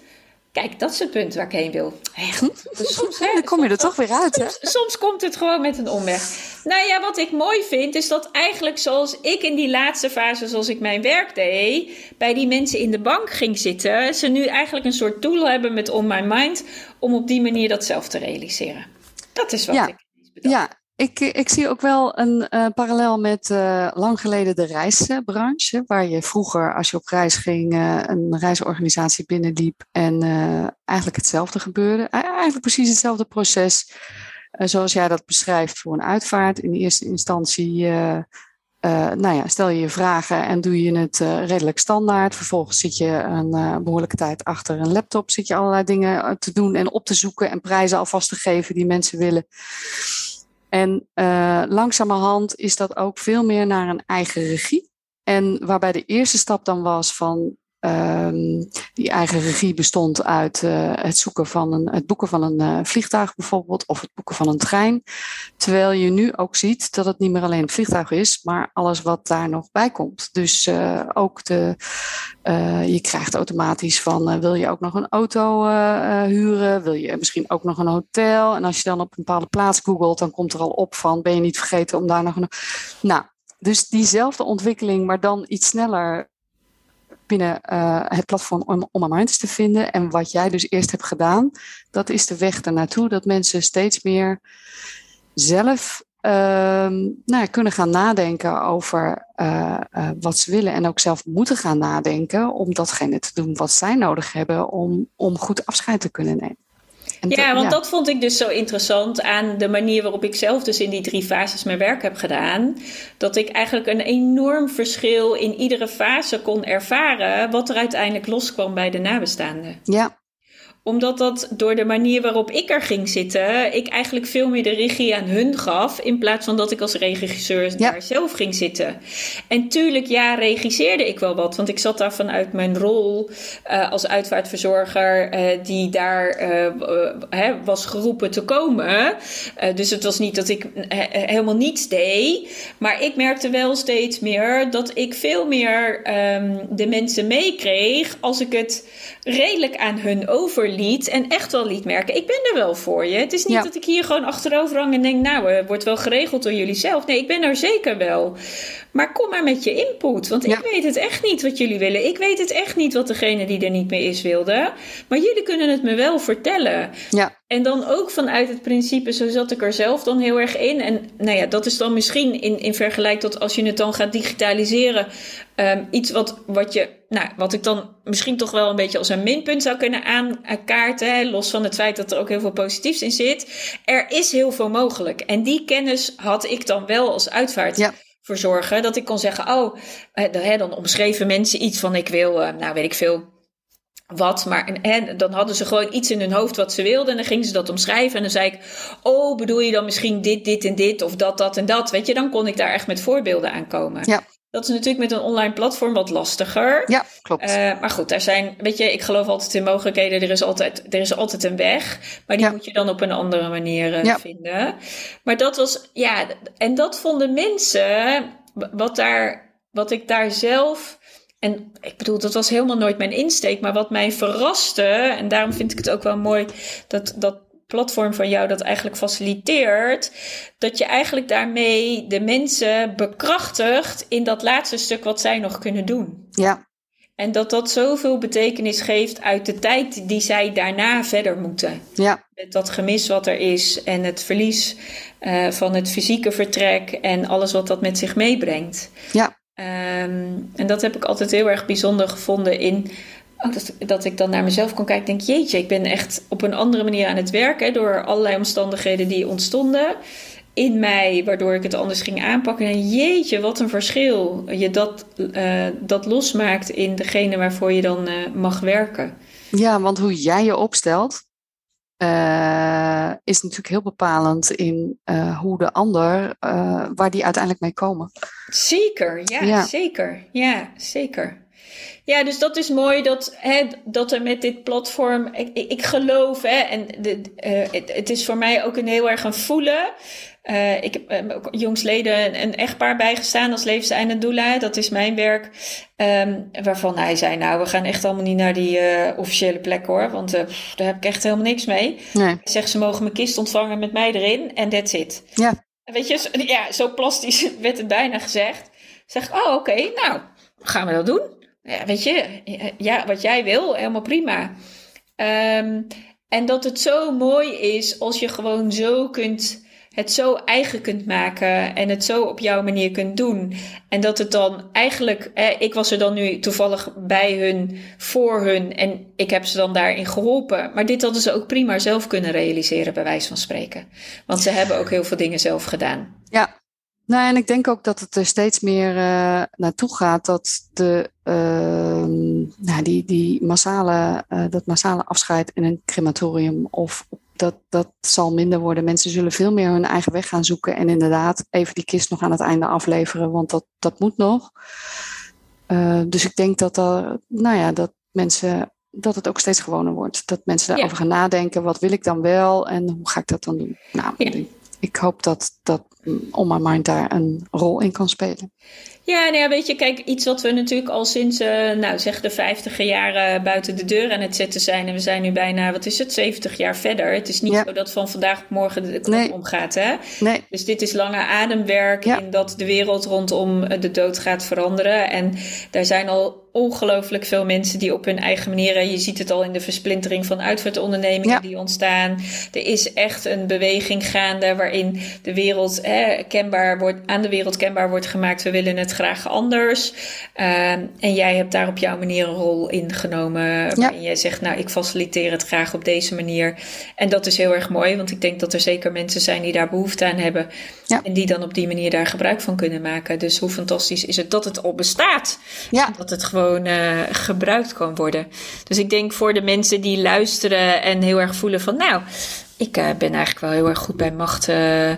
kijk, dat is het punt waar ik heen wil. Echt, dus soms, hè, dan kom je er toch weer uit, hè? Soms, soms, komt het gewoon met een omweg. Nou ja, wat ik mooi vind, is dat eigenlijk zoals ik in die laatste fase, zoals ik mijn werk deed, bij die mensen in de bank ging zitten, ze nu eigenlijk een soort tool hebben met On My Mind om op die manier dat zelf te realiseren. Dat is wat ja. ik bedacht. Ja, ik, ik, zie ook wel een uh, parallel met uh, lang geleden de reisbranche, waar je vroeger, als je op reis ging, een reisorganisatie binnenliep en eigenlijk hetzelfde gebeurde. Eigenlijk precies hetzelfde proces zoals jij dat beschrijft voor een uitvaart. In eerste instantie, nou ja, stel je je vragen en doe je het redelijk standaard. Vervolgens zit je een behoorlijke tijd achter een laptop, zit je allerlei dingen te doen en op te zoeken en prijzen alvast te geven die mensen willen. En uh, langzamerhand is dat ook veel meer naar een eigen regie. En waarbij de eerste stap dan was van um, die eigen regie bestond uit uh, het zoeken van een, het boeken van een uh, vliegtuig bijvoorbeeld, of het boeken van een trein. Terwijl je nu ook ziet dat het niet meer alleen het vliegtuig is, maar alles wat daar nog bij komt. Dus uh, ook de, je krijgt automatisch van wil je ook nog een auto huren, wil je misschien ook nog een hotel. En als je dan op een bepaalde plaats googelt, dan komt er al op van ben je niet vergeten om daar nog een. Nou, dus diezelfde ontwikkeling, maar dan iets sneller binnen uh, het platform om, om te vinden. En wat jij dus eerst hebt gedaan, dat is de weg ernaartoe. Dat mensen steeds meer zelf uh, nou, kunnen gaan nadenken over uh, uh, wat ze willen. En ook zelf moeten gaan nadenken om datgene te doen wat zij nodig hebben om, om goed afscheid te kunnen nemen. Ja, want ja. dat vond ik dus zo interessant aan de manier waarop ik zelf dus in die drie fases mijn werk heb gedaan. Dat ik eigenlijk een enorm verschil in iedere fase kon ervaren wat er uiteindelijk loskwam bij de nabestaanden. Ja, omdat dat door de manier waarop ik er ging zitten, ik eigenlijk veel meer de regie aan hun gaf. In plaats van dat ik als regisseur ja. daar zelf ging zitten. En tuurlijk, ja, regisseerde ik wel wat. Want ik zat daar vanuit mijn rol uh, als uitvaartverzorger, uh, die daar uh, was geroepen te komen. dus het was niet dat ik helemaal niets deed. Maar ik merkte wel steeds meer dat ik veel meer um, de mensen meekreeg als ik het redelijk aan hun over liet en echt wel liet merken: ik ben er wel voor je. Het is niet Ja. dat ik hier gewoon achterover hang en denk: nou, het wordt wel geregeld door jullie zelf. Nee, ik ben er zeker wel. Maar kom maar met je input, want Ja. ik weet het echt niet wat jullie willen. Ik weet het echt niet wat degene die er niet meer is wilde. Maar jullie kunnen het me wel vertellen. Ja, En dan ook vanuit het principe, zo zat ik er zelf dan heel erg in. En nou ja, dat is dan misschien in, in vergelijk tot als je het dan gaat digitaliseren. ehm, iets wat, wat, je, nou, wat ik dan misschien toch wel een beetje als een minpunt zou kunnen aankaarten. Hè, los van het feit dat er ook heel veel positiefs in zit. Er is heel veel mogelijk. En die kennis had ik dan wel als uitvaart. Ja. Verzorgen, dat ik kon zeggen: Oh, hè, dan omschreven mensen iets van: Ik wil, eh, nou weet ik veel, wat. Maar en, dan hadden ze gewoon iets in hun hoofd wat ze wilden. En dan gingen ze dat omschrijven. En dan zei ik: Oh, bedoel je dan misschien dit, dit en dit? Of dat, dat en dat? Weet je, dan kon ik daar echt met voorbeelden aankomen. Ja. Dat is natuurlijk met een online platform wat lastiger. ja, klopt. Eh, maar goed, daar zijn, weet je, ik geloof altijd in mogelijkheden. Er is altijd, er is altijd een weg. Maar die Ja. moet je dan op een andere manier eh, Ja. vinden. Maar dat was, ja, en dat vonden mensen, wat, daar, wat ik daar zelf. En ik bedoel, dat was helemaal nooit mijn insteek. Maar wat mij verraste, en daarom vind ik het ook wel mooi dat dat platform van jou dat eigenlijk faciliteert. Dat je eigenlijk daarmee de mensen bekrachtigt in dat laatste stuk wat zij nog kunnen doen. ja, En dat dat zoveel betekenis geeft uit de tijd die zij daarna verder moeten. ja, Met dat gemis wat er is en het verlies eh, van het fysieke vertrek en alles wat dat met zich meebrengt. ja, Ehm, en dat heb ik altijd heel erg bijzonder gevonden in. Ook dat, dat ik dan naar mezelf kon kijken. Denk, jeetje, ik ben echt op een andere manier aan het werken. Door allerlei omstandigheden die ontstonden. in mij, waardoor ik het anders ging aanpakken. En jeetje, wat een verschil je dat, uh, dat losmaakt in degene waarvoor je dan uh, mag werken. Ja, want hoe jij je opstelt, uh, is natuurlijk heel bepalend in hoe de ander, waar die uiteindelijk mee komen. Zeker, ja, ja, zeker. Ja, zeker. Ja, dus dat is mooi dat, hè, dat er met dit platform. Ik, ik geloof, hè, en de, uh, het, het, is voor mij ook een heel erg een voelen. Uh, ik heb uh, jongsleden een echtpaar bijgestaan als levenseinde doula. Dat is mijn werk. Um, waarvan hij zei, nou, we gaan echt allemaal niet naar die officiële plek hoor. Want daar heb ik echt helemaal niks mee. Nee. Zegt, ze mogen mijn kist ontvangen met mij erin en that's it. Ja. Weet je, ja, zo plastisch werd het bijna gezegd. Zeg oh oké, okay, nou, gaan we dat doen ja, weet je, ja, wat jij wil, helemaal prima. Um, en dat het zo mooi is als je gewoon zo kunt, het zo eigen kunt maken en het zo op jouw manier kunt doen. En dat het dan eigenlijk, ik was er dan nu toevallig bij hun, voor hun en ik heb ze dan daarin geholpen. Maar dit hadden ze ook prima zelf kunnen realiseren, bij wijze van spreken. Want ze hebben ook heel veel dingen zelf gedaan. Ja, nou, en ik denk ook dat het er steeds meer uh, naartoe gaat dat de, uh, nou, die, die massale, uh, dat massale afscheid in een crematorium of dat, dat zal minder worden. Mensen zullen veel meer hun eigen weg gaan zoeken en inderdaad even die kist nog aan het einde afleveren, want dat, dat moet nog. Uh, dus ik denk dat, er, nou ja, dat mensen dat het ook steeds gewoner wordt. Dat mensen daarover ja. gaan nadenken. Wat wil ik dan wel en hoe ga ik dat dan doen? Nou, ja. ik hoop dat, dat mind daar een rol in kan spelen. Ja, nou ja, weet je, kijk, iets wat we natuurlijk al sinds, uh, nou zeg de vijftiger jaren buiten de deur aan het zetten zijn. En we zijn nu bijna, wat is het, 70 jaar verder. Het is niet ja. zo dat van vandaag op morgen de knop nee. omgaat, hè? Nee. Dus dit is lange ademwerk ja. in dat de wereld rondom de dood gaat veranderen. En daar zijn al ongelooflijk veel mensen die op hun eigen manier. Je ziet het al in de versplintering van uitvaartondernemingen ja. die ontstaan. Er is echt een beweging gaande waarin de wereld hè, kenbaar wordt, aan de wereld kenbaar wordt gemaakt. We willen het graag anders. Uh, en jij hebt daar op jouw manier een rol in genomen. Waarin jij zegt, nou, ik faciliteer het graag op deze manier. En dat is heel erg mooi, want ik denk dat er zeker mensen zijn die daar behoefte aan hebben. Ja. En die dan op die manier daar gebruik van kunnen maken. Dus hoe fantastisch is het dat het al bestaat. Ja. Dat het gewoon uh, gebruikt kan worden. Dus ik denk voor de mensen die luisteren en heel erg voelen van, nou, ik uh, ben eigenlijk wel heel erg goed bij macht uh,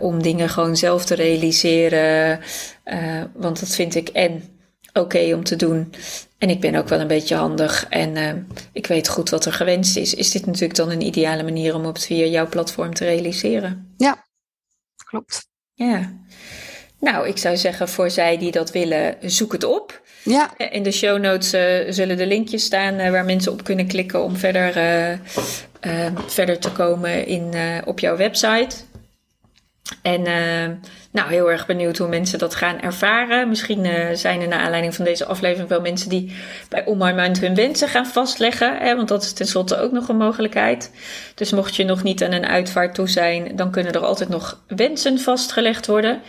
om dingen gewoon zelf te realiseren. want dat vind ik en oké okay om te doen. En ik ben ook wel een beetje handig en ik weet goed wat er gewenst is. Is dit natuurlijk dan een ideale manier om het via jouw platform te realiseren? Ja, klopt. Ja. Nou, ik zou zeggen voor zij die dat willen, zoek het op. Ja. In de show notes uh, zullen de linkjes staan uh, waar mensen op kunnen klikken om verder, uh, verder te komen in, op jouw website. En nou, heel erg benieuwd hoe mensen dat gaan ervaren. Misschien zijn er naar aanleiding van deze aflevering wel mensen die bij On My Mind hun wensen gaan vastleggen. Hè, want dat is tenslotte ook nog een mogelijkheid. Dus mocht je nog niet aan een uitvaart toe zijn, dan kunnen er altijd nog wensen vastgelegd worden.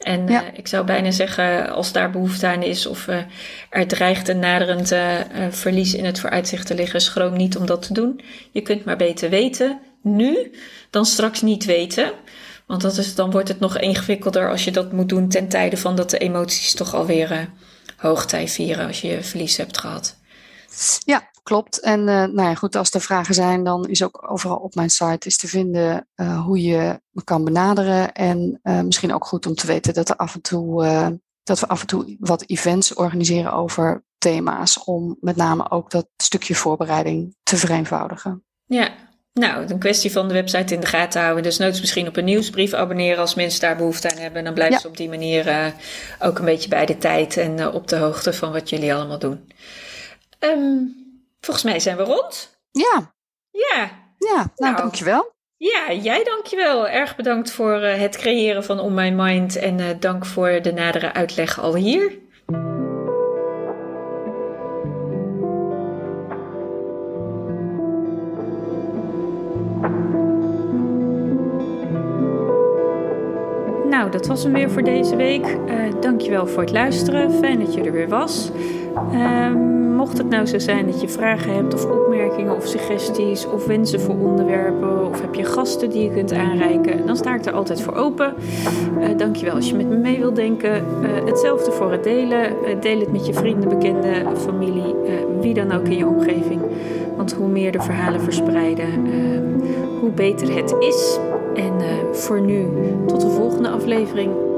En ja. uh, ik zou bijna zeggen, als daar behoefte aan is of uh, er dreigt een naderend uh, verlies in het vooruitzicht te liggen, schroom niet om dat te doen. Je kunt maar beter weten nu dan straks niet weten. Want dat is, dan wordt het nog ingewikkelder als je dat moet doen ten tijde van dat de emoties toch alweer hoogtij vieren als je verlies hebt gehad. Ja, klopt. En uh, nou ja, goed, als er vragen zijn, dan is ook overal op mijn site is te vinden uh, hoe je me kan benaderen. En uh, misschien ook goed om te weten dat, er af en toe, dat we af en toe wat events organiseren over thema's. Om met name ook dat stukje voorbereiding te vereenvoudigen. Ja, nou, een kwestie van de website in de gaten houden. Dus nooit misschien op een nieuwsbrief abonneren als mensen daar behoefte aan hebben. Dan blijven ja. ze op die manier ook een beetje bij de tijd en op de hoogte van wat jullie allemaal doen. Um, Volgens mij zijn we rond. Ja. Ja. Ja, nou, nou dankjewel. Ja, jij dankjewel. Erg bedankt voor uh, het creëren van On My Mind en uh, dank voor de nadere uitleg al hier. Nou, dat was hem weer voor deze week. Uh, dankjewel voor het luisteren. Fijn dat je er weer was. Uh, mocht het nou zo zijn dat je vragen hebt of opmerkingen of suggesties of wensen voor onderwerpen of heb je gasten die je kunt aanreiken, dan sta ik er altijd voor open. Uh, dankjewel als je met me mee wilt denken. Uh, hetzelfde voor het delen. deel het met je vrienden, bekenden, familie, wie dan ook in je omgeving. Want hoe meer de verhalen verspreiden, hoe beter het is. En voor nu, tot de volgende aflevering.